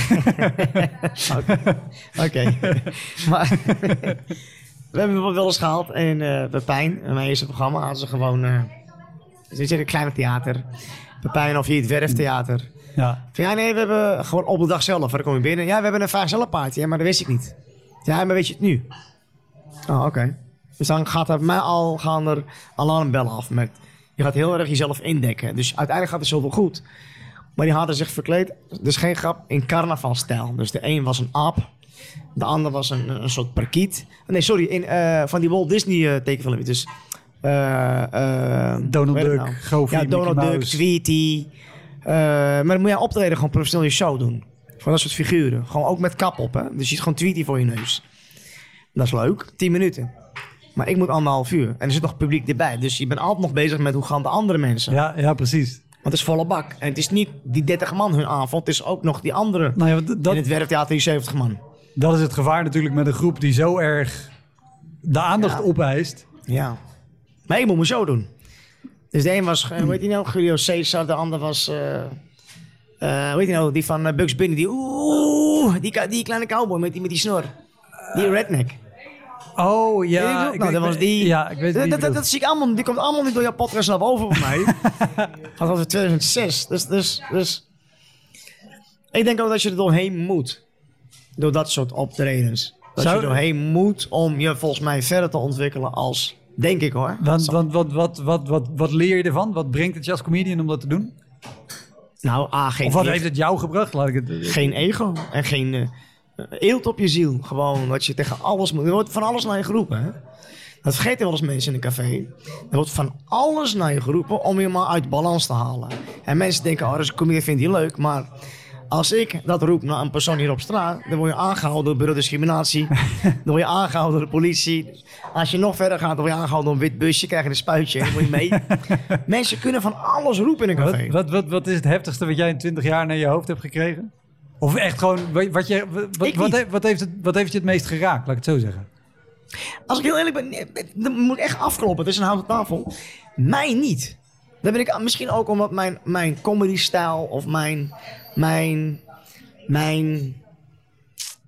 oké. maar we hebben het wel eens gehaald in eh Pepijn, in mijn eerste programma, hadden ze gewoon, eh ze zeggen kleine theater. Pepijn of hier het Werftheater. Ja. Van, ja, nee, we hebben gewoon op de dag zelf, dan kom je binnen. Ja, we hebben een vrijgezellenparty, ja, maar dat wist ik niet. Ja, maar weet je het nu? Oh, oké. Dus dan gaat er bij mij al, gaan er alarmbellen af met... Je gaat heel erg jezelf indekken. Dus uiteindelijk gaat het zoveel goed. Maar die hadden zich verkleed, dus geen grap, in carnavalstijl. Dus de een was een aap, de ander was een, een soort parkiet. Nee, sorry, in, eh, van die Walt Disney eh tekenfilm. Dus, eh, eh, Donald Duck, nou? Goofy, Ja, Donald Duck. Tweety. Maar dan moet je optreden gewoon professioneel je show doen. Voor dat soort figuren. Gewoon ook met kap op, hè. Dus je ziet gewoon Tweety voor je neus. Dat is leuk, 10 minuten. Maar ik moet anderhalf uur. En er zit nog publiek erbij. Dus je bent altijd nog bezig met hoe gaan de andere mensen. Ja, ja, precies. Want het is volle bak. En het is niet die 30 man hun avond. Het is ook nog die andere. Nou ja, want In dat, het werktheater die 70 man. dat is het gevaar natuurlijk met een groep die zo erg de aandacht Ja. opeist. Ja. Maar ik moet mijn show doen. Dus de een was, eh, hoe heet nou? Julio Caesar. De ander was, hoe heet die nou? Die van eh, Bugs Bunny. Die, oeh, die, die kleine cowboy met die, met die snor. Die redneck. Oh ja, nou, dat was die. Ja, ik weet dat, dat, dat, dat zie ik allemaal. Die komt allemaal niet door jouw podcast naar boven voor mij. Van was het 2006. Dus, dus, dus. Ik denk ook dat je er doorheen moet. Door dat soort optredens. Dat Zou- je doorheen moet om je volgens mij verder te ontwikkelen als. Denk ik hoor. Want, want wat, wat, wat, wat, wat leer je ervan? Wat brengt het je als comedian om dat te doen? Nou, A, geen, Of wat heeft het jou gebracht? Laat ik het... geen ego en geen eh, eelt op je ziel. Gewoon dat je tegen alles moet. Er wordt van alles naar je geroepen. Hè? Dat vergeten wel eens mensen in een café. Er wordt van alles naar je geroepen om je maar uit balans te halen. En mensen denken, oh, dat is een comedian, vindt hij leuk. Maar als ik dat roep naar een persoon hier op straat, dan word je aangehouden door bureau discriminatie. dan word je aangehouden door de politie. Als je nog verder gaat, dan word je aangehouden door een wit busje, krijg je een spuitje en dan moet je mee. mensen kunnen van alles roepen in een Wat, café. wat, wat, wat is het heftigste wat jij in 20 jaar naar je hoofd hebt gekregen? Of echt gewoon, wat, je, wat, wat, Ik heeft het, wat heeft je het meest geraakt? Laat ik het zo zeggen. Als ik heel eerlijk ben, dan moet ik echt afkloppen. Het is een houten tafel. Mij niet. Dan ben ik misschien ook omdat mijn, mijn comedy-stijl of mijn, mijn, mijn,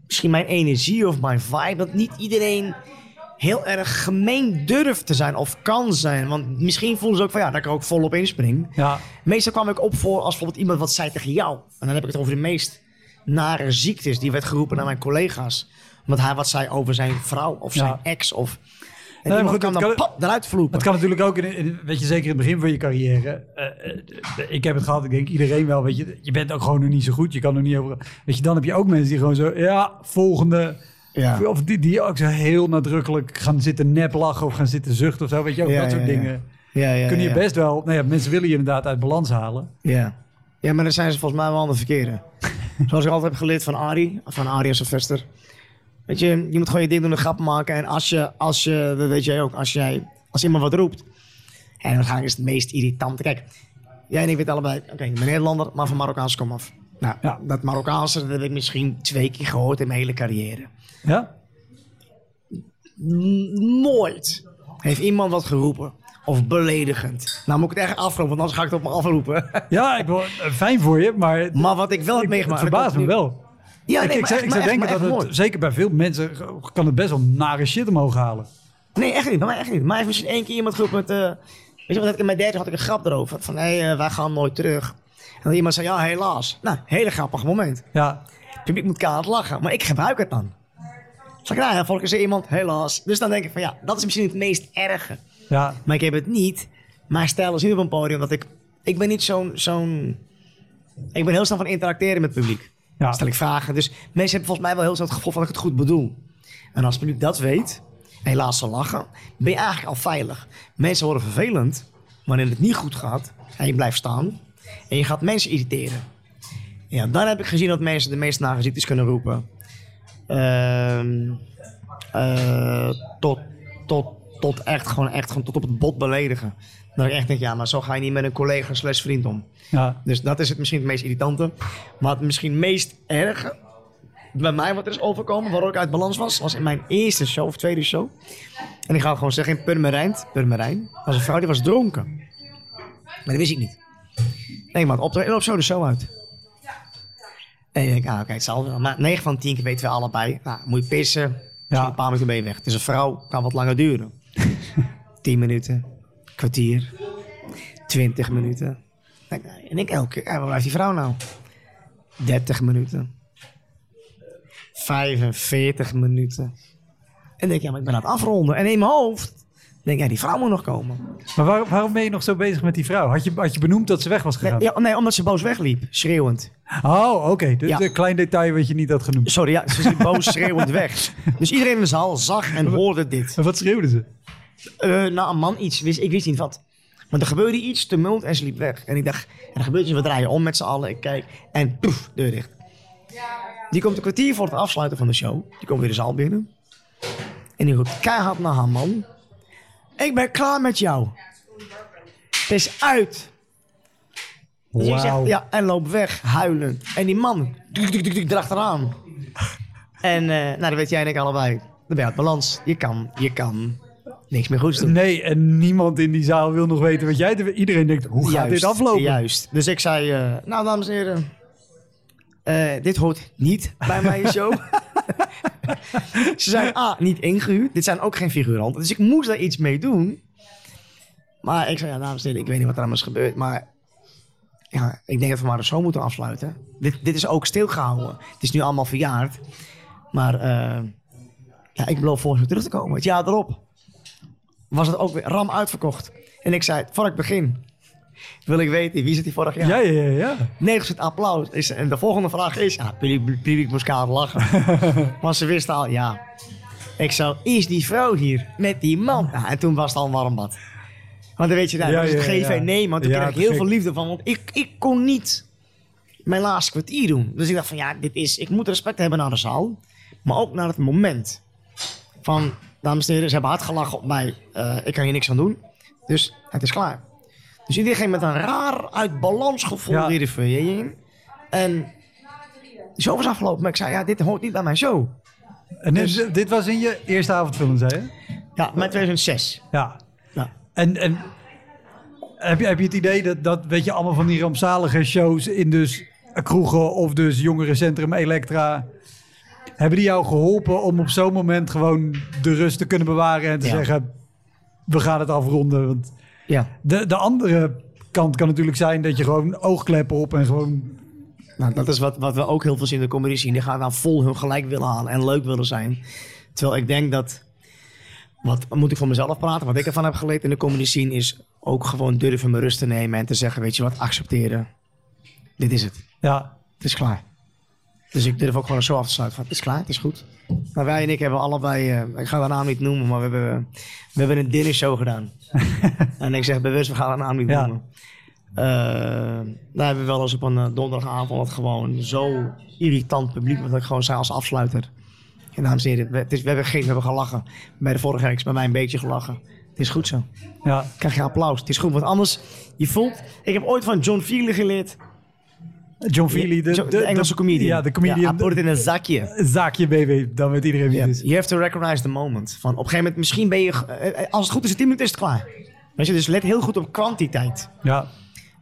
misschien mijn energie of mijn vibe, dat niet iedereen heel erg gemeen durft te zijn of kan zijn. Want misschien voelen ze ook van ja, dat ik er ook volop inspring. Ja, Meestal kwam ik op voor als bijvoorbeeld iemand wat zei tegen jou. En dan heb ik het over de meest nare ziektes. Die werd geroepen naar mijn collega's. Omdat hij wat zei over zijn vrouw of zijn Ja. ex. Of... En maar goed, kan dat dan kan- pap, eruit vloepen. het kan natuurlijk ook, in, in- weet je, zeker in het begin van je carrière. eh, eh, ik heb het gehad, ik denk iedereen wel, weet je. Je bent ook gewoon nog niet zo goed, je kan er niet over... Weet je, dan heb je ook mensen die gewoon zo, ja, volgende... Ja. Of die, die ook zo heel nadrukkelijk gaan zitten neplachen of gaan zitten zuchten of zo. Weet je, ook Ja, dat soort ja, dingen. Ja, ja, Kun je best wel... Nou ja, mensen willen je inderdaad uit balans halen. Ja. ja, maar dan zijn ze volgens mij wel aan de verkeerde. Zoals ik altijd heb geleerd van Arie, van Arie en Sylvester. Weet je, je moet gewoon je ding doen en grappen maken. En als je, als je, dat weet jij ook, als jij, als iemand wat roept. En waarschijnlijk is het meest irritante. Kijk, jij en ik weten allebei, oké, ik ben Nederlander, maar van Marokkaans kom af. Nou, Ja. dat Marokkaanse dat heb ik misschien twee keer gehoord in mijn hele carrière. Ja? N- Nooit heeft iemand wat geroepen. Of beledigend. Nou moet ik het echt afroepen, want anders ga ik het op me afroepen. Ja, ik wil, eh, fijn voor je, maar maar wat ik wel heb ik, het meegemaakt... verbaast me wel. Ja, ik, nee, ik maar zou, echt- ik zou echt- denken dat het, zeker bij veel mensen, kan het best wel nare shit omhoog halen. Nee, echt niet. Bij mij echt niet. Maar heeft misschien één keer iemand geroepen met... eh, weet je wat, in mijn derde had ik een grap erover. Van, hé, hey, wij gaan nooit terug. En dan iemand zei, ja, helaas. Nou, hele grappig moment. Ja, Het publiek moet kaart lachen, maar ik gebruik het dan. Zeg ik, nou volgens iemand, helaas. Dus dan denk ik van, ja, dat is misschien het meest erge. Ja, Maar ik heb het niet. Maar stel eens niet op een podium dat ik... Ik ben niet zo'n... zo'n ik ben heel snel van interacteren met het publiek. ja. Stel ik vragen. Dus mensen hebben volgens mij wel heel snel het gevoel van dat ik het goed bedoel. En als het publiek dat weet, en helaas ze lachen, ben je eigenlijk al veilig. Mensen worden vervelend wanneer het niet goed gaat en je blijft staan en je gaat mensen irriteren. Ja, dan heb ik gezien dat mensen de meest nare ziektes kunnen roepen. Eh, tot, tot, tot echt gewoon echt gewoon tot op het bot beledigen. Dat ik echt denk, ja, maar zo ga je niet met een collega slash vriend om. ja. Dus dat is het misschien het meest irritante. Maar het misschien meest erge bij mij wat er is overkomen, waardoor ik uit balans was, was in mijn eerste show of tweede show. En ik ga gewoon zeggen, in Purmerijn, Purmerijn, was een vrouw die was dronken. Maar dat wist ik niet. Nee, maar op, op zo de show uit. En ik denk, ah, oké, het zal wel. Maar 9 van 10 keer weten we allebei. Nou, moet je pissen, Ja. een paar minuten ben je weg. Het is een vrouw, kan wat langer duren. 10 minuten, kwartier, 20 minuten. En ik elke keer, waar blijft die vrouw nou? 30 minuten. 45 minuten. En denk ik, ja, maar ik ben aan het afronden. En in mijn hoofd denk ja, die vrouw moet nog komen. Maar waar- waarom ben je nog zo bezig met die vrouw? Had je, had je benoemd dat ze weg was Nee, gegaan? ja, nee omdat ze boos wegliep, schreeuwend. Oh, oké. Dus Ja. een klein detail wat je niet had genoemd. Sorry, ja, ze liep boos schreeuwend weg. Dus iedereen in de zaal zag en hoorde dit. En wat schreeuwde ze? Eh, nou, een man iets, wist, ik wist niet wat. Maar er gebeurde iets, tumult en ze liep weg. En ik dacht, er gebeurt iets, we draaien om met z'n allen. Ik kijk en poef, deur dicht. Die komt een kwartier voor het afsluiten van de show. Die komt weer de zaal binnen. En die roept keihard naar haar man. Ik ben klaar met jou. Het is uit. Dus ik zeg, Wauw. ja, en loopt weg, huilen. En die man, duk, erachteraan. En eh, nou, dat weet jij en ik allebei. Dan ben je uit balans. Je kan, je kan niks meer goeds doen. Nee, en niemand in die zaal wil nog weten wat jij... Iedereen denkt, hoe gaat dit aflopen? Juist. Dus ik zei, eh, nou dames en heren, eh, dit hoort niet bij mijn show. Ze zijn A, niet ingehuurd. Dit zijn ook geen figuranten. Dus ik moest daar iets mee doen. Maar ik zei, ja dames en heren, ik weet niet wat er allemaal is gebeurd. Maar ja, ik denk dat we maar show moeten afsluiten. Dit, dit is ook stilgehouden. Het is nu allemaal verjaard. Maar eh, ja, ik beloof volgend jaar terug te komen. Het jaar erop was het ook weer ram uitverkocht. En ik zei, voor ik begin, wil ik weten, wie zit hier vorig jaar? Ja, ja, ja. ja. 90 applaus. Is, en de volgende vraag is, ja, publiek, moest kaart lachen. Want ze wisten al, ja, ik zou, is die vrouw hier met die man? En toen was het al een warm bad. Want dan weet je, nou, Ja, is het geven ja. en nemen. Want toen kreeg ik heel gek. veel liefde van. Want ik, ik kon niet mijn laatste kwartier doen. Dus ik dacht van, ja, dit is, ik moet respect hebben naar de zaal. Maar ook naar het moment. Van, dames en heren, ze hebben hard gelachen op mij. Eh, ik kan hier niks aan doen. Dus het is klaar. Dus iedereen met een raar uit balans gevoel Ja. in. En show was afgelopen. Maar ik zei, ja, dit hoort niet bij mijn show. En dit, Dus- dit was in je eerste avondfilm, zei je? Ja, mijn 2006. Ja. Ja. En, en heb, je, heb je het idee dat, dat, weet je, allemaal van die rampzalige shows in dus kroegen of dus jongerencentrum Elektra... Hebben die jou geholpen om op zo'n moment gewoon de rust te kunnen bewaren en te Ja. zeggen, we gaan het afronden? Want Ja. de, de andere kant kan natuurlijk zijn dat je gewoon oogkleppen op en gewoon... Nou, dat is wat, wat we ook heel veel zien in de comedy zien. Die gaan dan vol hun gelijk willen halen en leuk willen zijn. Terwijl ik denk dat... Wat moet ik voor mezelf praten? Wat ik ervan heb geleerd in de comedy scene is ook gewoon durven mijn rust te nemen en te zeggen, weet je wat, accepteren. Dit is het. Ja, Het is klaar. Dus ik durf ook gewoon zo af te sluiten van, het is klaar, het is goed. Maar wij en ik hebben allebei, eh, ik ga de naam niet noemen, maar we hebben, we hebben een dinnershow gedaan. en ik zeg bewust, we gaan de naam niet Ja. noemen. Eh, daar hebben we wel eens op een eh, donderdagavond wat gewoon zo irritant publiek, wat ik gewoon zei als afsluiter. En dames en heren, we, het is, we hebben gegeten, we hebben gelachen. Bij de vorige reeks bij mij een beetje gelachen. Het is goed zo. ja, Krijg je applaus. Het is goed, want anders, je voelt... Ik heb ooit van John Feely geleerd. John Feely, de, Engelse comedian. Ja, de comedian. Ja, put in een zakje. zaakje BB, dan weet iedereen wie het is. You have to recognize the moment. Van op een gegeven moment, misschien ben je... eh, eh, Als het goed is, in 10 minuten is het klaar. Weet je, dus let heel goed op kwantiteit. Ja,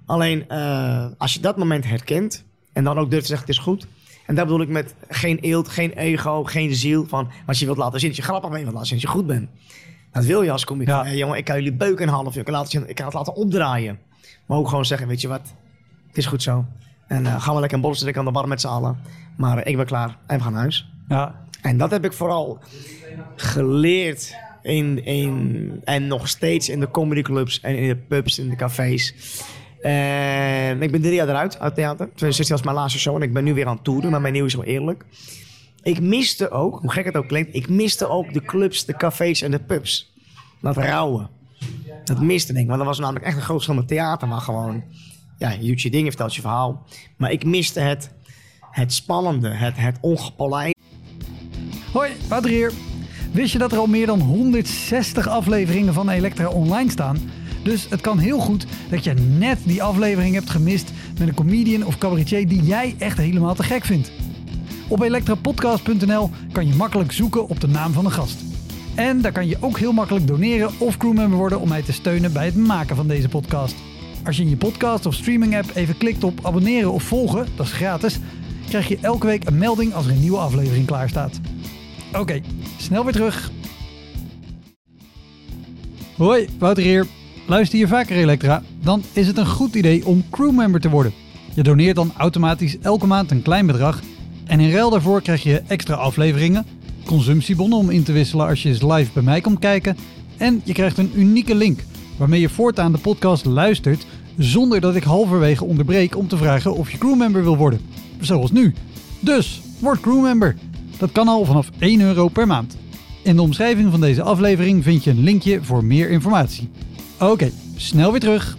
Alleen, eh, als je dat moment herkent... en dan ook durft te zeggen, het is goed... en daar bedoel ik met geen eelt, geen ego, geen ziel... van als je wilt laten zien dat je grappig bent... wilt laten zien dat je goed bent. Dat wil je als komiek. Ja. Hey, jongen, ik kan jullie beuken een half uur. Ik kan, laten, ik kan het laten opdraaien. Maar ook gewoon zeggen, weet je wat? Het is goed zo. En eh, gaan we lekker een borrel drinken aan de bar met z'n allen. Maar ik ben klaar en we gaan naar huis. Ja, en dat heb ik vooral geleerd in, in, en nog steeds in de comedyclubs en in de pubs en de cafés. En ik ben drie jaar eruit uit theater. 2016 was mijn laatste show en ik ben nu weer aan het toeren, maar mijn nieuw is wel eerlijk. Ik miste ook, hoe gek het ook klinkt, ik miste ook de clubs, de cafés en de pubs. Dat rouwen. Dat miste ik, want dat was namelijk echt een groot verschil met theater, maar gewoon, ja, je je dingen, vertelt je verhaal. Maar ik miste het, het spannende, het, het ongepolijste. Hoi, Wouter hier. Wist je dat er al meer dan 160 afleveringen van Elektra online staan? Dus het kan heel goed dat je net die aflevering hebt gemist met een comedian of cabaretier die jij echt helemaal te gek vindt. Op elektrapodcast.nl kan je makkelijk zoeken op de naam van de gast. En daar kan je ook heel makkelijk doneren of crewmember worden om mij te steunen bij het maken van deze podcast. Als je in je podcast of streaming app even klikt op abonneren of volgen, dat is gratis, krijg je elke week een melding als er een nieuwe aflevering klaar staat. Oké, snel weer terug. Hoi, Wouter hier. Luister je vaker Elektra? Dan is het een goed idee om crewmember te worden. Je doneert dan automatisch elke maand een klein bedrag. En in ruil daarvoor krijg je extra afleveringen, consumptiebonnen om in te wisselen als je eens live bij mij komt kijken. En je krijgt een unieke link waarmee je voortaan de podcast luistert zonder dat ik halverwege onderbreek om te vragen of je crewmember wil worden. Zoals nu. Dus, word crewmember. Dat kan al vanaf 1 euro per maand. In de omschrijving van deze aflevering vind je een linkje voor meer informatie. Oké, snel weer terug.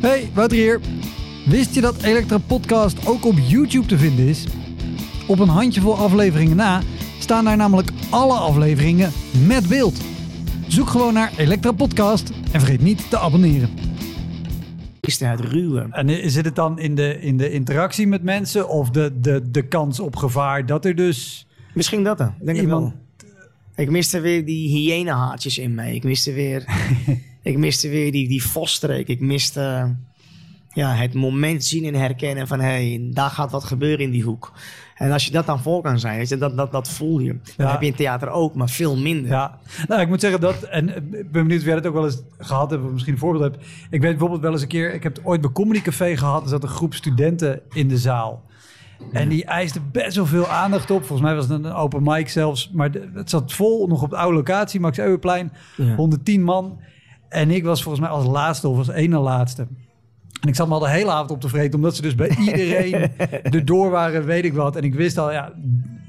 Hey, Wouter hier. Wist je dat Elektra Podcast ook op YouTube te vinden is? Op een handjevol afleveringen na staan daar namelijk alle afleveringen met beeld. Zoek gewoon naar Elektra Podcast en vergeet niet te abonneren. het ruwe. En zit het dan in de, in de interactie met mensen of de, de, de kans op gevaar dat er dus Misschien dat dan. Denk iemand... ik wel. Ik miste weer die hyënehaartjes in mij. Ik miste weer, ik miste weer die, die vosstreek. Ik miste ja, het moment zien en herkennen van... hé, hey, daar gaat wat gebeuren in die hoek. En als je dat dan voor kan zijn, weet je, dat, dat, dat voel je. Dat Ja. heb je in theater ook, maar veel minder. Ja, nou, ik moet zeggen dat, en ik ben benieuwd of jij dat ook wel eens gehad hebt, of misschien een voorbeeld hebt. Ik weet bijvoorbeeld wel eens een keer, ik heb het ooit bij Comedy Café gehad, er zat een groep studenten in de zaal. En die eiste best wel veel aandacht op. Volgens mij was het een open mic zelfs. Maar het zat vol, nog op de oude locatie, Max Euwenplein. Ja. 110 man. En ik was volgens mij als laatste of als ene laatste. En ik zat me al de hele avond op te vreten, omdat ze dus bij iedereen erdoor waren, weet ik wat. En ik wist al, ja,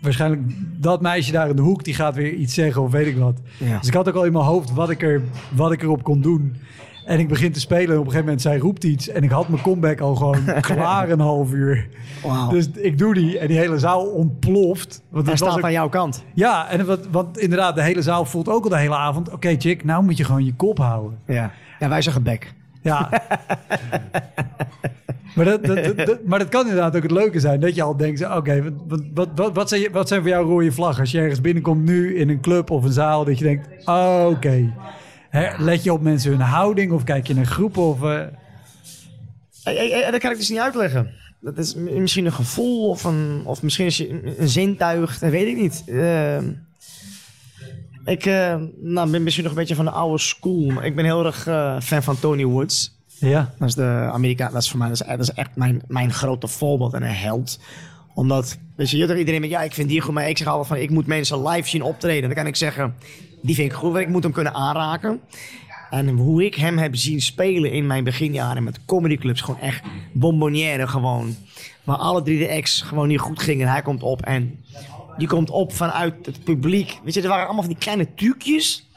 waarschijnlijk dat meisje daar in de hoek, die gaat weer iets zeggen of weet ik wat. Ja. Dus ik had ook al in mijn hoofd wat ik, er, wat ik erop kon doen. En ik begin te spelen en op een gegeven moment zij roept iets. En ik had mijn comeback al gewoon klaar een half uur. Dus ik doe die en die hele zaal ontploft. Want Hij staat ook- aan jouw kant. Ja, en wat, want inderdaad, de hele zaal voelt ook al de hele avond... Oké, chick, nou moet je gewoon je kop houden. Ja, ja wij zeggen bek. Ja. maar, dat, maar kan inderdaad ook het leuke zijn. Dat je al denkt, oké, wat, wat, wat, zijn, wat zijn voor jou rode vlaggen? Als je ergens binnenkomt nu in een club of een zaal... dat je denkt, oké. Let je op mensen hun houding of kijk je naar groepen? Of, eh, Hey, hey, dat kan ik dus niet uitleggen. Dat is misschien een gevoel of, een, of misschien is je een, een zintuig, dat weet ik niet. Ehm, ik eh, nou, ben misschien nog een beetje van de oude school. Maar ik ben heel erg eh, fan van Tony Woods. ja, Dat is de Amerika, dat is voor mij dat is, dat is echt mijn, mijn grote voorbeeld en een held. Omdat, weet je, je hebt er iedereen met, ja, ik vind die goed, maar ik zeg altijd van, ik moet mensen live zien optreden. Dan kan ik zeggen, die vind ik goed, want ik moet hem kunnen aanraken. En hoe ik hem heb zien spelen in mijn beginjaren met comedyclubs, gewoon echt bonbonnière gewoon. Waar alle drie de acts gewoon niet goed gingen. Hij komt op en die komt op vanuit het publiek. Weet je, er waren allemaal van die kleine trucjes.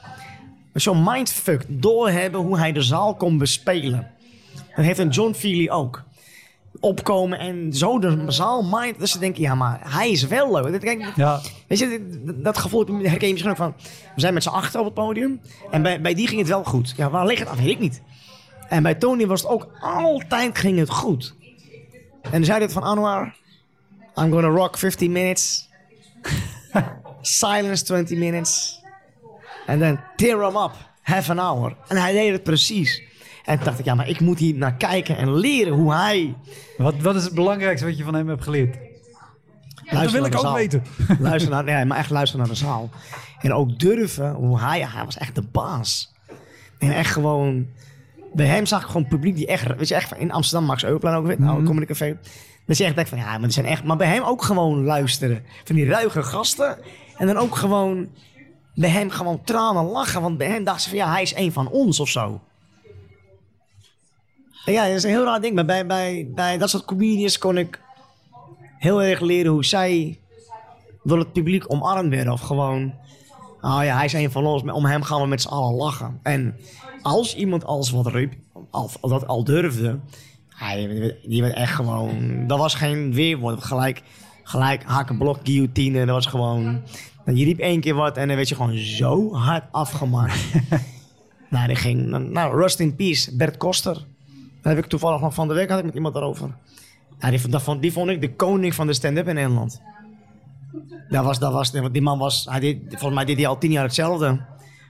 Maar zo'n mindfuck doorhebben hoe hij de zaal kon bespelen. Dat heeft een John Feely ook. Opkomen en zo de zaal mind. Dat ze denken, ja, maar hij is wel leuk. Dat, kijk, ja, Weet je, dat- dat gevoel herken je misschien ook van... We zijn met z'n achter op het podium. En bij, bij die ging het wel goed. Ja, waar ligt het af? Weet ik niet. En bij Tony was het ook altijd ging het goed. En dan zei hij van Anwar... I'm gonna rock 15 minutes. Silence 20 minutes. En dan tear him up. Half an hour. En hij deed het precies. En toen dacht ik, ja, maar ik moet hier naar kijken en leren hoe hij... wat, wat is het belangrijkste wat je van hem hebt geleerd? dat wil naar ik de ook zaal. weten. Luister naar, nee, maar echt luisteren naar de zaal. En ook durven, hoe hij, hij was echt de baas. En echt gewoon, bij hem zag ik gewoon publiek die echt, weet je, echt in Amsterdam, Max Euwplein ook, weet nou, Mhm. Comedy Café. Dat je echt van, ja, maar zijn echt, maar bij hem ook gewoon luisteren. Van die ruige gasten. En dan ook gewoon, bij hem gewoon tranen lachen. Want bij hem dachten ze van, ja, hij is een van ons of zo. En ja, dat is een heel raar ding. Maar bij, bij, bij dat soort comedians kon ik heel erg leren hoe zij door het publiek omarmd werden. Of gewoon, oh ja, hij is een van ons. Om hem gaan we met z'n allen lachen. En als iemand alles wat riep, al, dat al durfde, hij, die werd echt gewoon, dat was geen weerwoord. Gelijk, gelijk hakenblok, guillotine, dat was gewoon, je riep één keer wat en dan werd je gewoon zo hard afgemaakt. nou, die ging, nou, rust in peace, Bert Koster. Daar heb ik toevallig nog van de week had ik met iemand daarover. Ja, die, dat vond, die vond ik de koning van de stand-up in Nederland. Dat was, dat was, die man was, hij deed, volgens mij deed hij al tien jaar hetzelfde.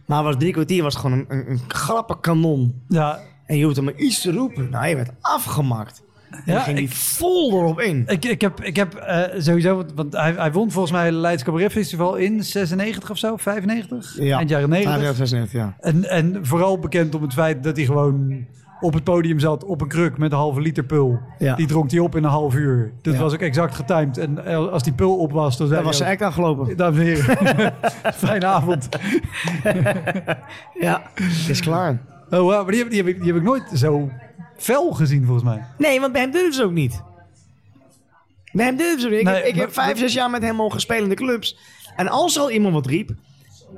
Maar hij was drie kwartier, was gewoon een, een, een grappenkanon. Ja, En je hoefde maar iets te roepen. Nou, je werd afgemaakt. En Ja, ging ik- die vol erop in. ik, ik heb, ik heb eh, sowieso, want- want hij, hij won volgens mij het Leids Cabaret Festival in 96 of zo, 95? Eind jaren 90. 96, ja. En, en vooral bekend om het feit dat hij gewoon op het podium zat op een kruk met een halve liter pul. Ja. Die dronk hij op in een half uur. Dat Ja. was ook exact getimed. En eh, als die pul op was, dan zei Dat was act afgelopen. ook, Dames en heren, fijne avond. Ja, het is klaar. Oh, wow, maar die heb, die, heb ik, die heb ik nooit zo fel gezien, volgens mij. Nee, want bij hem durfden ze ook niet. Bij hem durfden ze ook niet. Ik, Nee, heb, ik maar- heb vijf, zes jaar met hem mogen spelen in de clubs. En als er al iemand wat riep...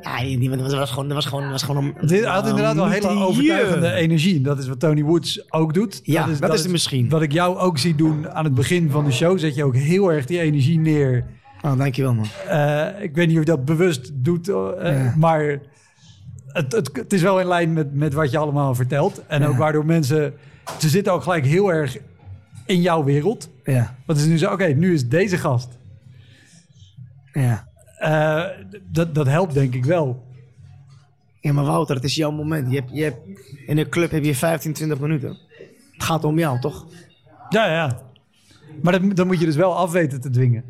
Ja, die, dat was gewoon, dat was gewoon, dat was gewoon een... Dit had inderdaad wel hele overtuigende energie. Dat is wat Tony Woods ook doet. Ja, dat is het misschien. Wat ik jou ook zie doen aan het begin van de show. Zet je ook heel erg die energie neer. Oh, dankjewel man. Eh, ik weet niet of je dat bewust doet. eh. Maar het, het, het is wel in lijn met, met wat je allemaal vertelt. En ook waardoor mensen... Ze zitten ook gelijk heel erg in jouw wereld. Ja, Want het is nu zo, oké, nu is deze gast. ja. Eh, dat, dat helpt denk ik wel. Ja, maar Wouter, het is jouw moment. Je hebt, je hebt, in een club heb je 15, 20 minuten. Het gaat om jou, toch? Ja, ja. Maar dat, dan moet je dus wel af weten te dwingen.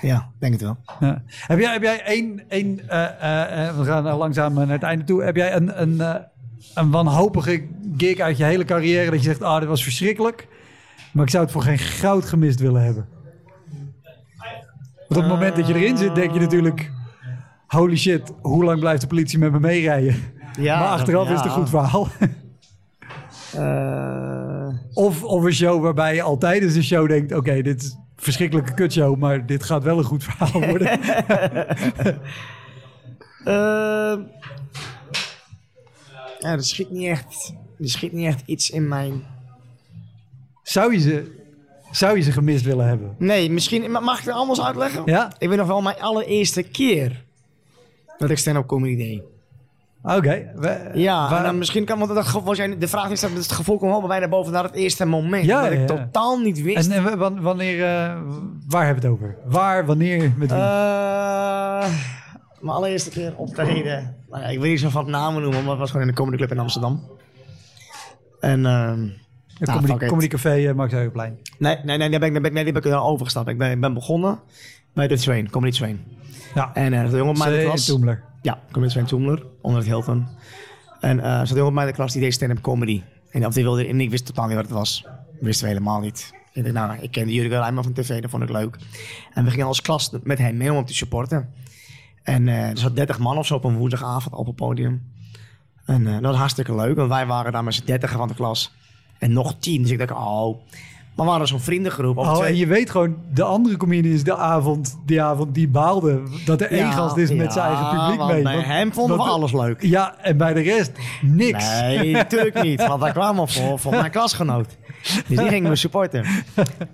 Ja, denk het wel. Ja. Heb jij, heb jij één, één eh, eh, eh, we gaan er langzaam naar het einde toe. Heb jij een, een, een wanhopige gig uit je hele carrière dat je zegt, ah, dit was verschrikkelijk. Maar ik zou het voor geen goud gemist willen hebben. Want op het moment dat je erin zit, denk je natuurlijk, holy shit, hoe lang blijft de politie met me meerijden? Ja, maar achteraf ja. is het een goed verhaal. Of, of een show waarbij je al tijdens de show denkt, oké, dit is een verschrikkelijke kutshow, maar dit gaat wel een goed verhaal worden. eh, ja, er schiet niet echt, er schiet niet echt iets in mijn... Zou je ze, zou je ze gemist willen hebben? Nee, misschien... ma- Mag ik het anders uitleggen? Ja? Ik weet nog wel mijn allereerste keer dat ik stand-up comedy deed. Oké. Ja, waar- en dan misschien kan... Want dat jij- de vraag is dat het gevoel kwam wel bij naar boven naar het eerste moment. Ja, dat ik ja, totaal niet wist. en, en wa- wan- wanneer, eh, waar hebben we het over? Waar, wanneer, met wie? Eh, mijn allereerste keer optreden. Nou ja, ik weet niet zo van het namen noemen, maar het was gewoon in de Comedy Club in Amsterdam. En ehm, Een nou, comedy, Café, uh, Max Eugenplein. nee, nee, nee, daar ben ik, daar ben ik, nee, die ben ik er overgestapt. Ik ben, ben begonnen bij de Train, Comedy Train. Ja, En eh, er zat een jongen op mij in de Zee- klas. Toemler. Ja, Toemler, onder het Hilton. En eh er zat een jongen op mij in de klas die deed stand-up comedy. En, of die wilde, en ik wist totaal niet wat het was. Wisten we helemaal niet. Ik dacht, nou, ik kende Jurgen Rijman van tv, dat vond ik leuk. En we gingen als klas met hem mee om hem te supporten. En eh, er zat 30 man of zo op een woensdagavond op het podium. En eh, dat was hartstikke leuk, want wij waren daar met z'n 30 van de klas. En nog 10, dus ik dacht, oh. Maar we waren zo'n vriendengroep. Oh, twee- en je weet gewoon, de andere comedians de avond, die avond, die baalden dat er één Ja, gast is met zijn eigen publiek want mee. Bij Want- hem vonden we want- alles leuk. Ja, en bij de rest niks. Nee, natuurlijk niet. Want wij kwamen voor, voor mijn klasgenoot. Dus die gingen we supporten.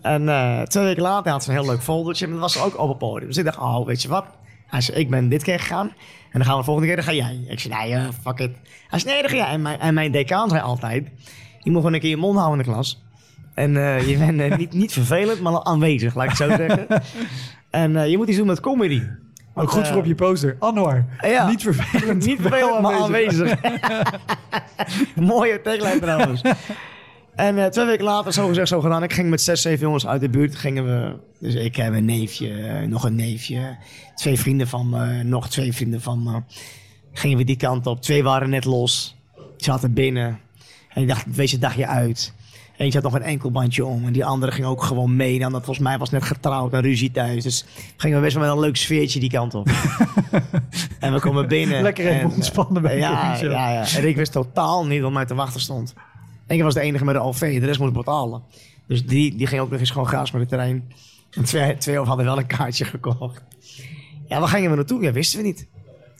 En eh, twee weken later had ze een heel leuk foldertje. En dat was ook op het podium. Dus ik dacht, oh, weet je wat? Hij zei, ik ben dit keer gegaan. En dan gaan we de volgende keer, dan ga jij. Ik zei, nee, eh, fuck it. Hij zei, nee, dan ga jij. En mijn, en mijn decaan zei altijd, je moet gewoon een keer je mond houden in de klas. En eh, je bent eh, niet, niet vervelend, maar aanwezig, laat ik het zo zeggen. En eh, je moet iets doen met comedy. Ook goed voor op je poster. Anwar, Ja. niet vervelend. Niet veel, maar aanwezig. aanwezig. Mooie tagline trouwens. En twee weken later, zo gezegd, zo gedaan. Ik ging met zes, zeven jongens uit de buurt. Gingen we, dus ik heb een neefje, nog een neefje. Twee vrienden van me, nog twee vrienden van me. Gingen we die kant op. Twee waren net los. Zaten binnen. En ik dacht, wees het dagje uit. Eentje had nog een enkelbandje om. En die andere ging ook gewoon mee. Dan dat volgens mij was net getrouwd en ruzie thuis. Dus gingen we best wel met een leuk sfeertje die kant op. en we komen binnen. Lekker even en, eh, ontspannen bij ja, je show. ja, ja. En ik wist totaal niet wat mij te wachten stond. En ik was de enige met de OV. De rest moest betalen. Dus die, die ging ook nog eens gewoon graas met het terrein. En twee, twee of hadden wel een kaartje gekocht. Ja, waar gingen we naartoe? Ja, wisten we niet.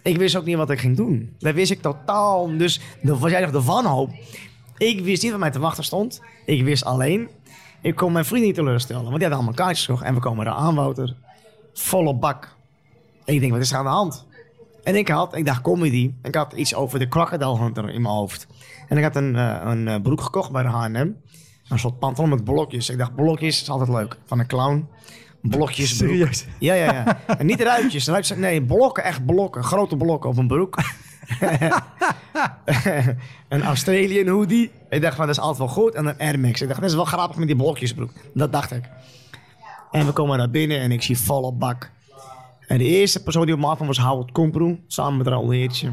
Ik wist ook niet wat ik ging doen. Dat wist ik totaal. Dus de, wat jij zegt, de wanhoop. Ik wist niet wat mij te wachten stond. Ik wist alleen, ik kon mijn vrienden niet teleurstellen. Want die hadden allemaal kaartjes gekocht. En we komen eraan, aan, Wouter. Volle bak. En ik denk, wat is er aan de hand? En ik had, ik dacht comedy. Ik had iets over de Crocodile Hunter in mijn hoofd. En ik had een, eh, een eh, broek gekocht bij de H&M. Een soort pantalon met blokjes. Ik dacht, blokjes is altijd leuk. Van een clown. Blokjes broek. Serieus? Ja, ja, ja. En niet ruitjes. ruitjes. Nee, blokken, echt blokken. Grote blokken op een broek. een Australian hoodie. Ik dacht van, dat is altijd wel goed. En een Air Max. Ik dacht, dat is wel grappig met die blokjesbroek. Dat dacht ik. En we komen naar binnen en ik zie volle bak. En de eerste persoon die op me afkwam was Howard Komproe. Samen met Raoul Heertje.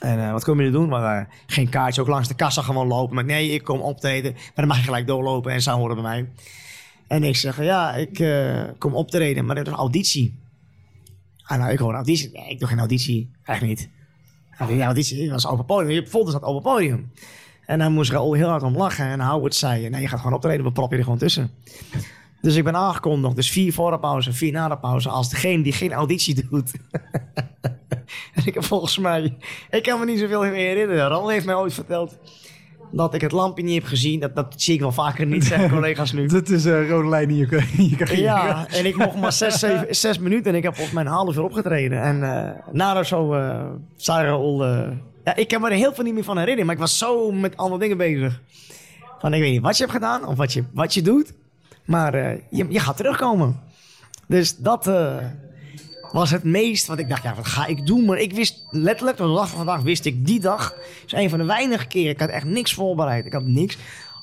En eh, wat kom je doen? Maar, eh, geen kaartje, ook langs de kassa gewoon lopen. Maar nee, ik kom optreden. Maar dan mag je gelijk doorlopen en zo horen bij mij. En ik zeg, ja, ik eh, kom optreden, maar dat is een auditie. Ah, nou, ik hoor een auditie. Nee, ik doe geen auditie. Echt niet. Ja, auditie, dat was open podium. Je voelde dat open podium. En dan moest Raoul heel hard om lachen. En Howard zei, nee, je gaat gewoon optreden, we proppen je er gewoon tussen. Dus ik ben aangekondigd. Dus vier voor de pauze, vier na de pauze. Als degene die geen auditie doet. en ik heb volgens mij... Ik kan me niet zoveel meer herinneren. Raoul heeft mij ooit verteld dat ik het lampje niet heb gezien. Dat, dat zie ik wel vaker niet, zeggen collega's nu. Dat is een rode lijn in je, in je carrière. Ja, en ik mocht maar zes, zeven, zes minuten en ik heb volgens mij een half uur opgetreden. En uh, nadat zo uh, Raoul... Uh, ja, ik kan me er heel veel niet meer van herinneren, maar ik was zo met andere dingen bezig. Van, ik weet niet wat je hebt gedaan of wat je, wat je doet, maar je, je gaat terugkomen. Dus dat was het meest wat ik dacht, ja, wat ga ik doen? Maar ik wist letterlijk, de dag van vandaag wist ik die dag. is een van de weinige keren. Ik had echt niks voorbereid. Ik had niks.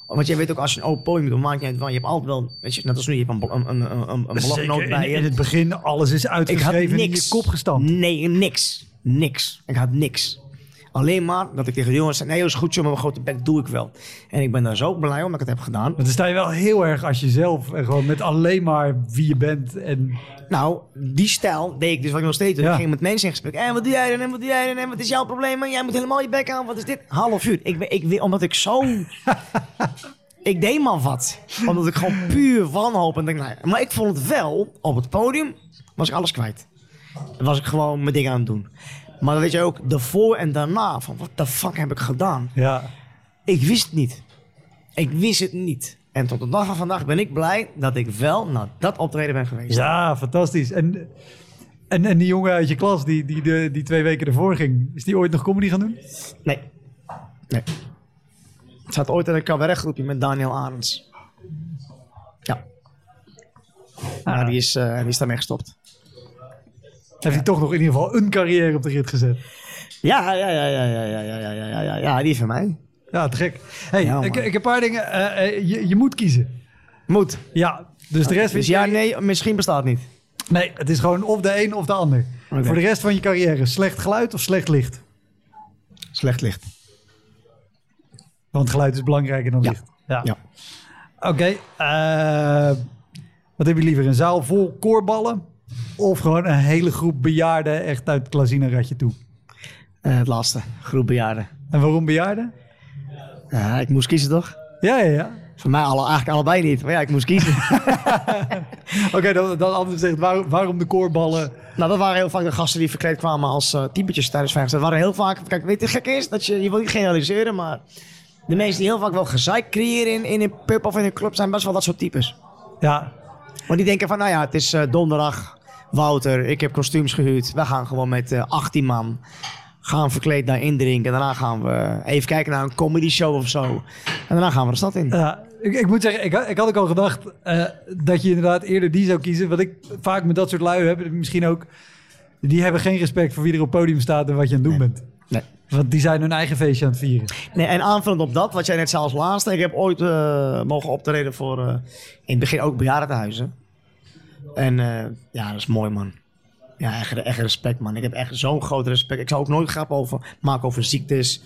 Want jij weet ook, als je een open podium doet, maakt niet uit. Want je hebt altijd wel, weet je, net als nu, je hebt een, een, een, een, bloknoot bij in, je. in het begin, alles is uitgeschreven en in je kop gestampt. Nee, niks. Niks. Ik had niks. Alleen maar dat ik tegen de jongens zei, nee, dat is goed, jongen, mijn grote bek doe ik wel. En ik ben daar zo blij om dat ik het heb gedaan. Maar dan sta je wel heel erg als jezelf en gewoon met alleen maar wie je bent. En... Nou, die stijl deed ik dus wat ik nog steeds doe. Ja. Ik ging met mensen in gesprek. En wat doe jij dan? En wat doe jij dan? En wat is jouw probleem? En jij moet helemaal je bek aan. Wat is dit? Half uur. Ik, ik, omdat ik zo... ik deed maar wat. Omdat ik gewoon puur wanhoop. En denk, nou, maar ik vond het wel, op het podium was ik alles kwijt. Was ik gewoon mijn ding aan het doen. Maar dan weet je ook, de voor en daarna. Van, wat de fuck heb ik gedaan? Ja. Ik wist het niet. Ik wist het niet. En tot de dag van vandaag ben ik blij dat ik wel naar dat optreden ben geweest. ja, fantastisch. En, en, en die jongen uit je klas die, die, de, die twee weken ervoor ging, is die ooit nog comedy gaan doen? Nee. Nee. Het zat ooit in een cabaretgroepje met Daniel Arends. Ja. Maar die is, eh, die is daarmee gestopt. Heeft hij toch nog in ieder geval een carrière op de rit gezet? Ja, ja, ja, ja, ja, ja, ja, ja, ja, ja, die is van mij. Ja, te gek. Hey, Ja, ik, heb een paar dingen. eh, eh, je, je moet kiezen. Moet. Ja, dus de rest Dus ja, je- nee, misschien bestaat niet. Nee, het is gewoon of de een of de ander. Voor de rest van je carrière, slecht geluid of slecht licht? Slecht licht. Want geluid is belangrijker dan Ja. licht. Ja. Ja. Oké. eh, wat heb je liever? Een zaal vol koorballen? Of gewoon een hele groep bejaarden echt uit het Klazina-ratje toe? Eh, het laatste. Groep bejaarden. En waarom bejaarden? Ja, ik moest kiezen toch? Ja, ja, ja. Voor mij alle, eigenlijk allebei niet. Maar ja, ik moest kiezen. Oké, dan, dan anders gezegd, waar- waarom de koorballen? Nou, dat waren heel vaak de gasten die verkleed kwamen als eh typetjes tijdens 50. Dat waren heel vaak... Kijk, weet je, gek is? Dat je, je wil niet generaliseren, maar... De mensen die heel vaak wel gezeik creëren in, in een pub of in een club... zijn best wel dat soort types. Ja, Want die denken van, nou ja, het is eh, donderdag. Wouter, ik heb kostuums gehuurd. We gaan gewoon met eh 18 man... Gaan verkleed daar indrinken. En daarna gaan we even kijken naar een comedy show of zo. En daarna gaan we de stad in. Ja, ik, ik moet zeggen, ik, had- ik had ook al gedacht eh, dat je inderdaad eerder die zou kiezen. Wat ik vaak met dat soort lui heb, misschien ook... Die hebben geen respect voor wie er op het podium staat en wat je aan het doen bent. Nee. Want die zijn hun eigen feestje aan het vieren. Nee, en aanvullend op dat, wat jij net zei als laatste. Ik heb ooit eh, mogen optreden voor, in het begin ook bejaardentehuizen. En eh, ja, dat is mooi, man. Ja, echt, echt respect, man. Ik heb echt zo'n groot respect. Ik zou ook nooit grappen over, maken over ziektes.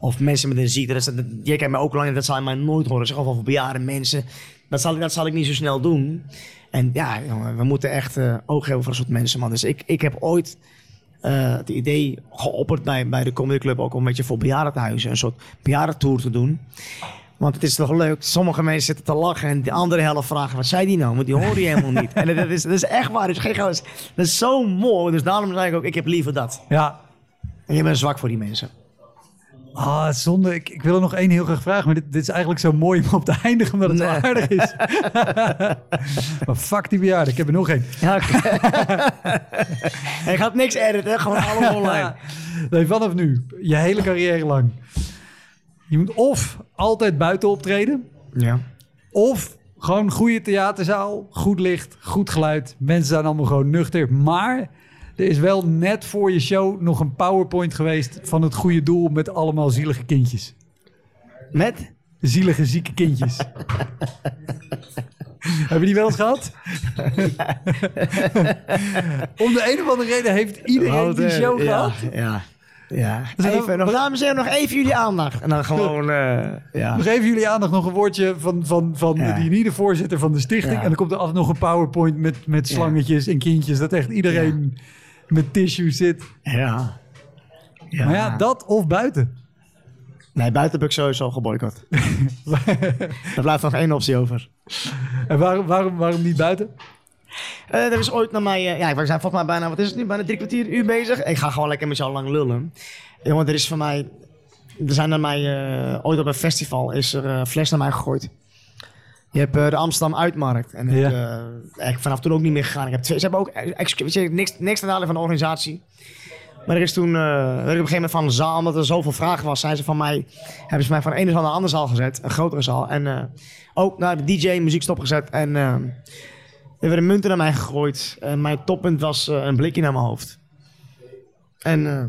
Of mensen met een ziekte. Dat, jij kent mij ook lang, dat zal je mij nooit horen. Zeg over bejaarde mensen. Dat zal, ik- dat zal ik niet zo snel doen. En ja, jongen, we moeten echt eh, oog hebben voor dat soort mensen, man. Dus ik, ik heb ooit eh, het idee geopperd bij, bij de Comedy Club ook om een beetje voor bejaardentehuizen een soort bejaardentour te doen. Want het is toch leuk, sommige mensen zitten te lachen en de andere helft vragen, wat zei die nou? Want die hoor je helemaal niet. En dat is, dat is echt waar, dat is, geen dat is, zo mooi. Dus daarom zei ik ook, ik heb liever dat. Ja. En je bent zwak voor die mensen. Ah, zonde. Ik, ik wil er nog één heel graag vragen, maar dit, dit is eigenlijk zo mooi om op te eindigen, omdat het Nee. aardig is. maar fuck die bejaarden, ik heb er nog één. Ja, je gaat niks editen, gewoon allemaal online. Nee, vanaf nu, je hele carrière lang. Je moet of altijd buiten optreden, Ja. of gewoon goede theaterzaal, goed licht, goed geluid. Mensen zijn allemaal gewoon nuchter. Maar er is wel net voor je show nog een PowerPoint geweest van het goede doel met allemaal zielige kindjes. Met? Zielige, zieke kindjes. Heb je die wel eens gehad? Om de een of andere reden heeft iedereen die show gehad. Ja. Ja. Dan- Even, nog, dames en heren, nog even jullie aandacht. En dan gewoon, eh, ja. We geven jullie aandacht nog een woordje van, van, van Ja. die niet de voorzitter van de stichting. Ja. En dan komt er af nog een PowerPoint met, met slangetjes en kindjes. Dat echt iedereen met tissue zit. Ja. ja. Maar ja, dat of buiten. Nee, buiten heb ik sowieso geboycott. er blijft nog één optie over. En waarom, waarom, waarom niet buiten? Eh, er is ooit naar mij... eh, ja, we zijn volgens mij bijna... Wat is het nu? Bijna drie kwartier, uur bezig. Ik ga gewoon lekker met jou lang lullen. Jongen, er is van mij... Er zijn naar mij... eh, ooit op een festival is er eh, fles naar mij gegooid. Je hebt de Amsterdam Uitmarkt. En ik, Ja. eh, ik vanaf toen ook niet meer gegaan. Ik heb twee, ze hebben ook... weet je, niks, niks nadelen van de organisatie. Maar er is toen... ik op een gegeven moment van de zaal... Omdat er zoveel vragen was... Zijn ze van mij... Hebben ze mij van de ene zaal naar de andere zaal gezet. Een grotere zaal. En ook naar de DJ muziek stopgezet. En... er werden munten naar mij gegooid. En mijn toppunt was eh, een blikje naar mijn hoofd. En eh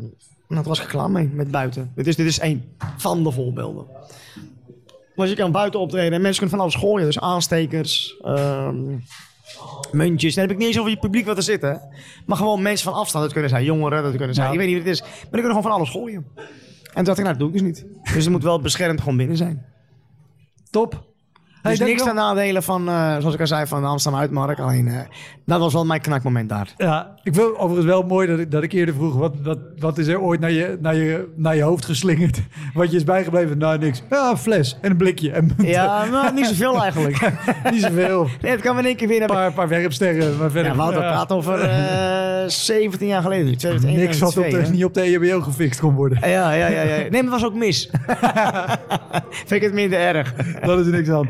dat was ik klaar mee met buiten. Dit is, dit is één van de voorbeelden. Maar als je kan buiten optreden en mensen kunnen van alles gooien. Dus aanstekers, ehm, muntjes. Dan heb ik niet eens over je publiek wat er zit. Hè. Maar gewoon mensen van afstand. Dat kunnen zijn jongeren, dat kunnen zijn... Ja. Ik weet niet wat het is. Maar die kunnen gewoon van alles gooien. En toen dacht ik, nou dat doe ik dus niet. Dus het moet wel beschermd gewoon binnen zijn. Top. Hey, Dus niks ten nadelen van, eh, zoals ik al zei, van de Amsterdam Uitmarkt. Alleen, eh, dat was wel mijn knakmoment daar. Ja, ik wil overigens wel mooi dat ik, dat ik eerder vroeg... Wat, wat, wat is er ooit naar je, naar, je, naar je hoofd geslingerd? Wat je is bijgebleven? Nou, niks. Ja, een fles en een blikje. En Ja, nou, niet zoveel eigenlijk. niet zoveel. Nee, het kan we in één keer weer Een paar, paar werpsterren. Maar verder, Ja, Wouter ja, praat over eh 17 jaar geleden. nu, 2001, niks wat op 2002, de, niet op de EHBO gefixt kon worden. Ja, ja, ja, ja. Nee, maar het was ook mis. Vind ik het minder erg. Dat is niks aan.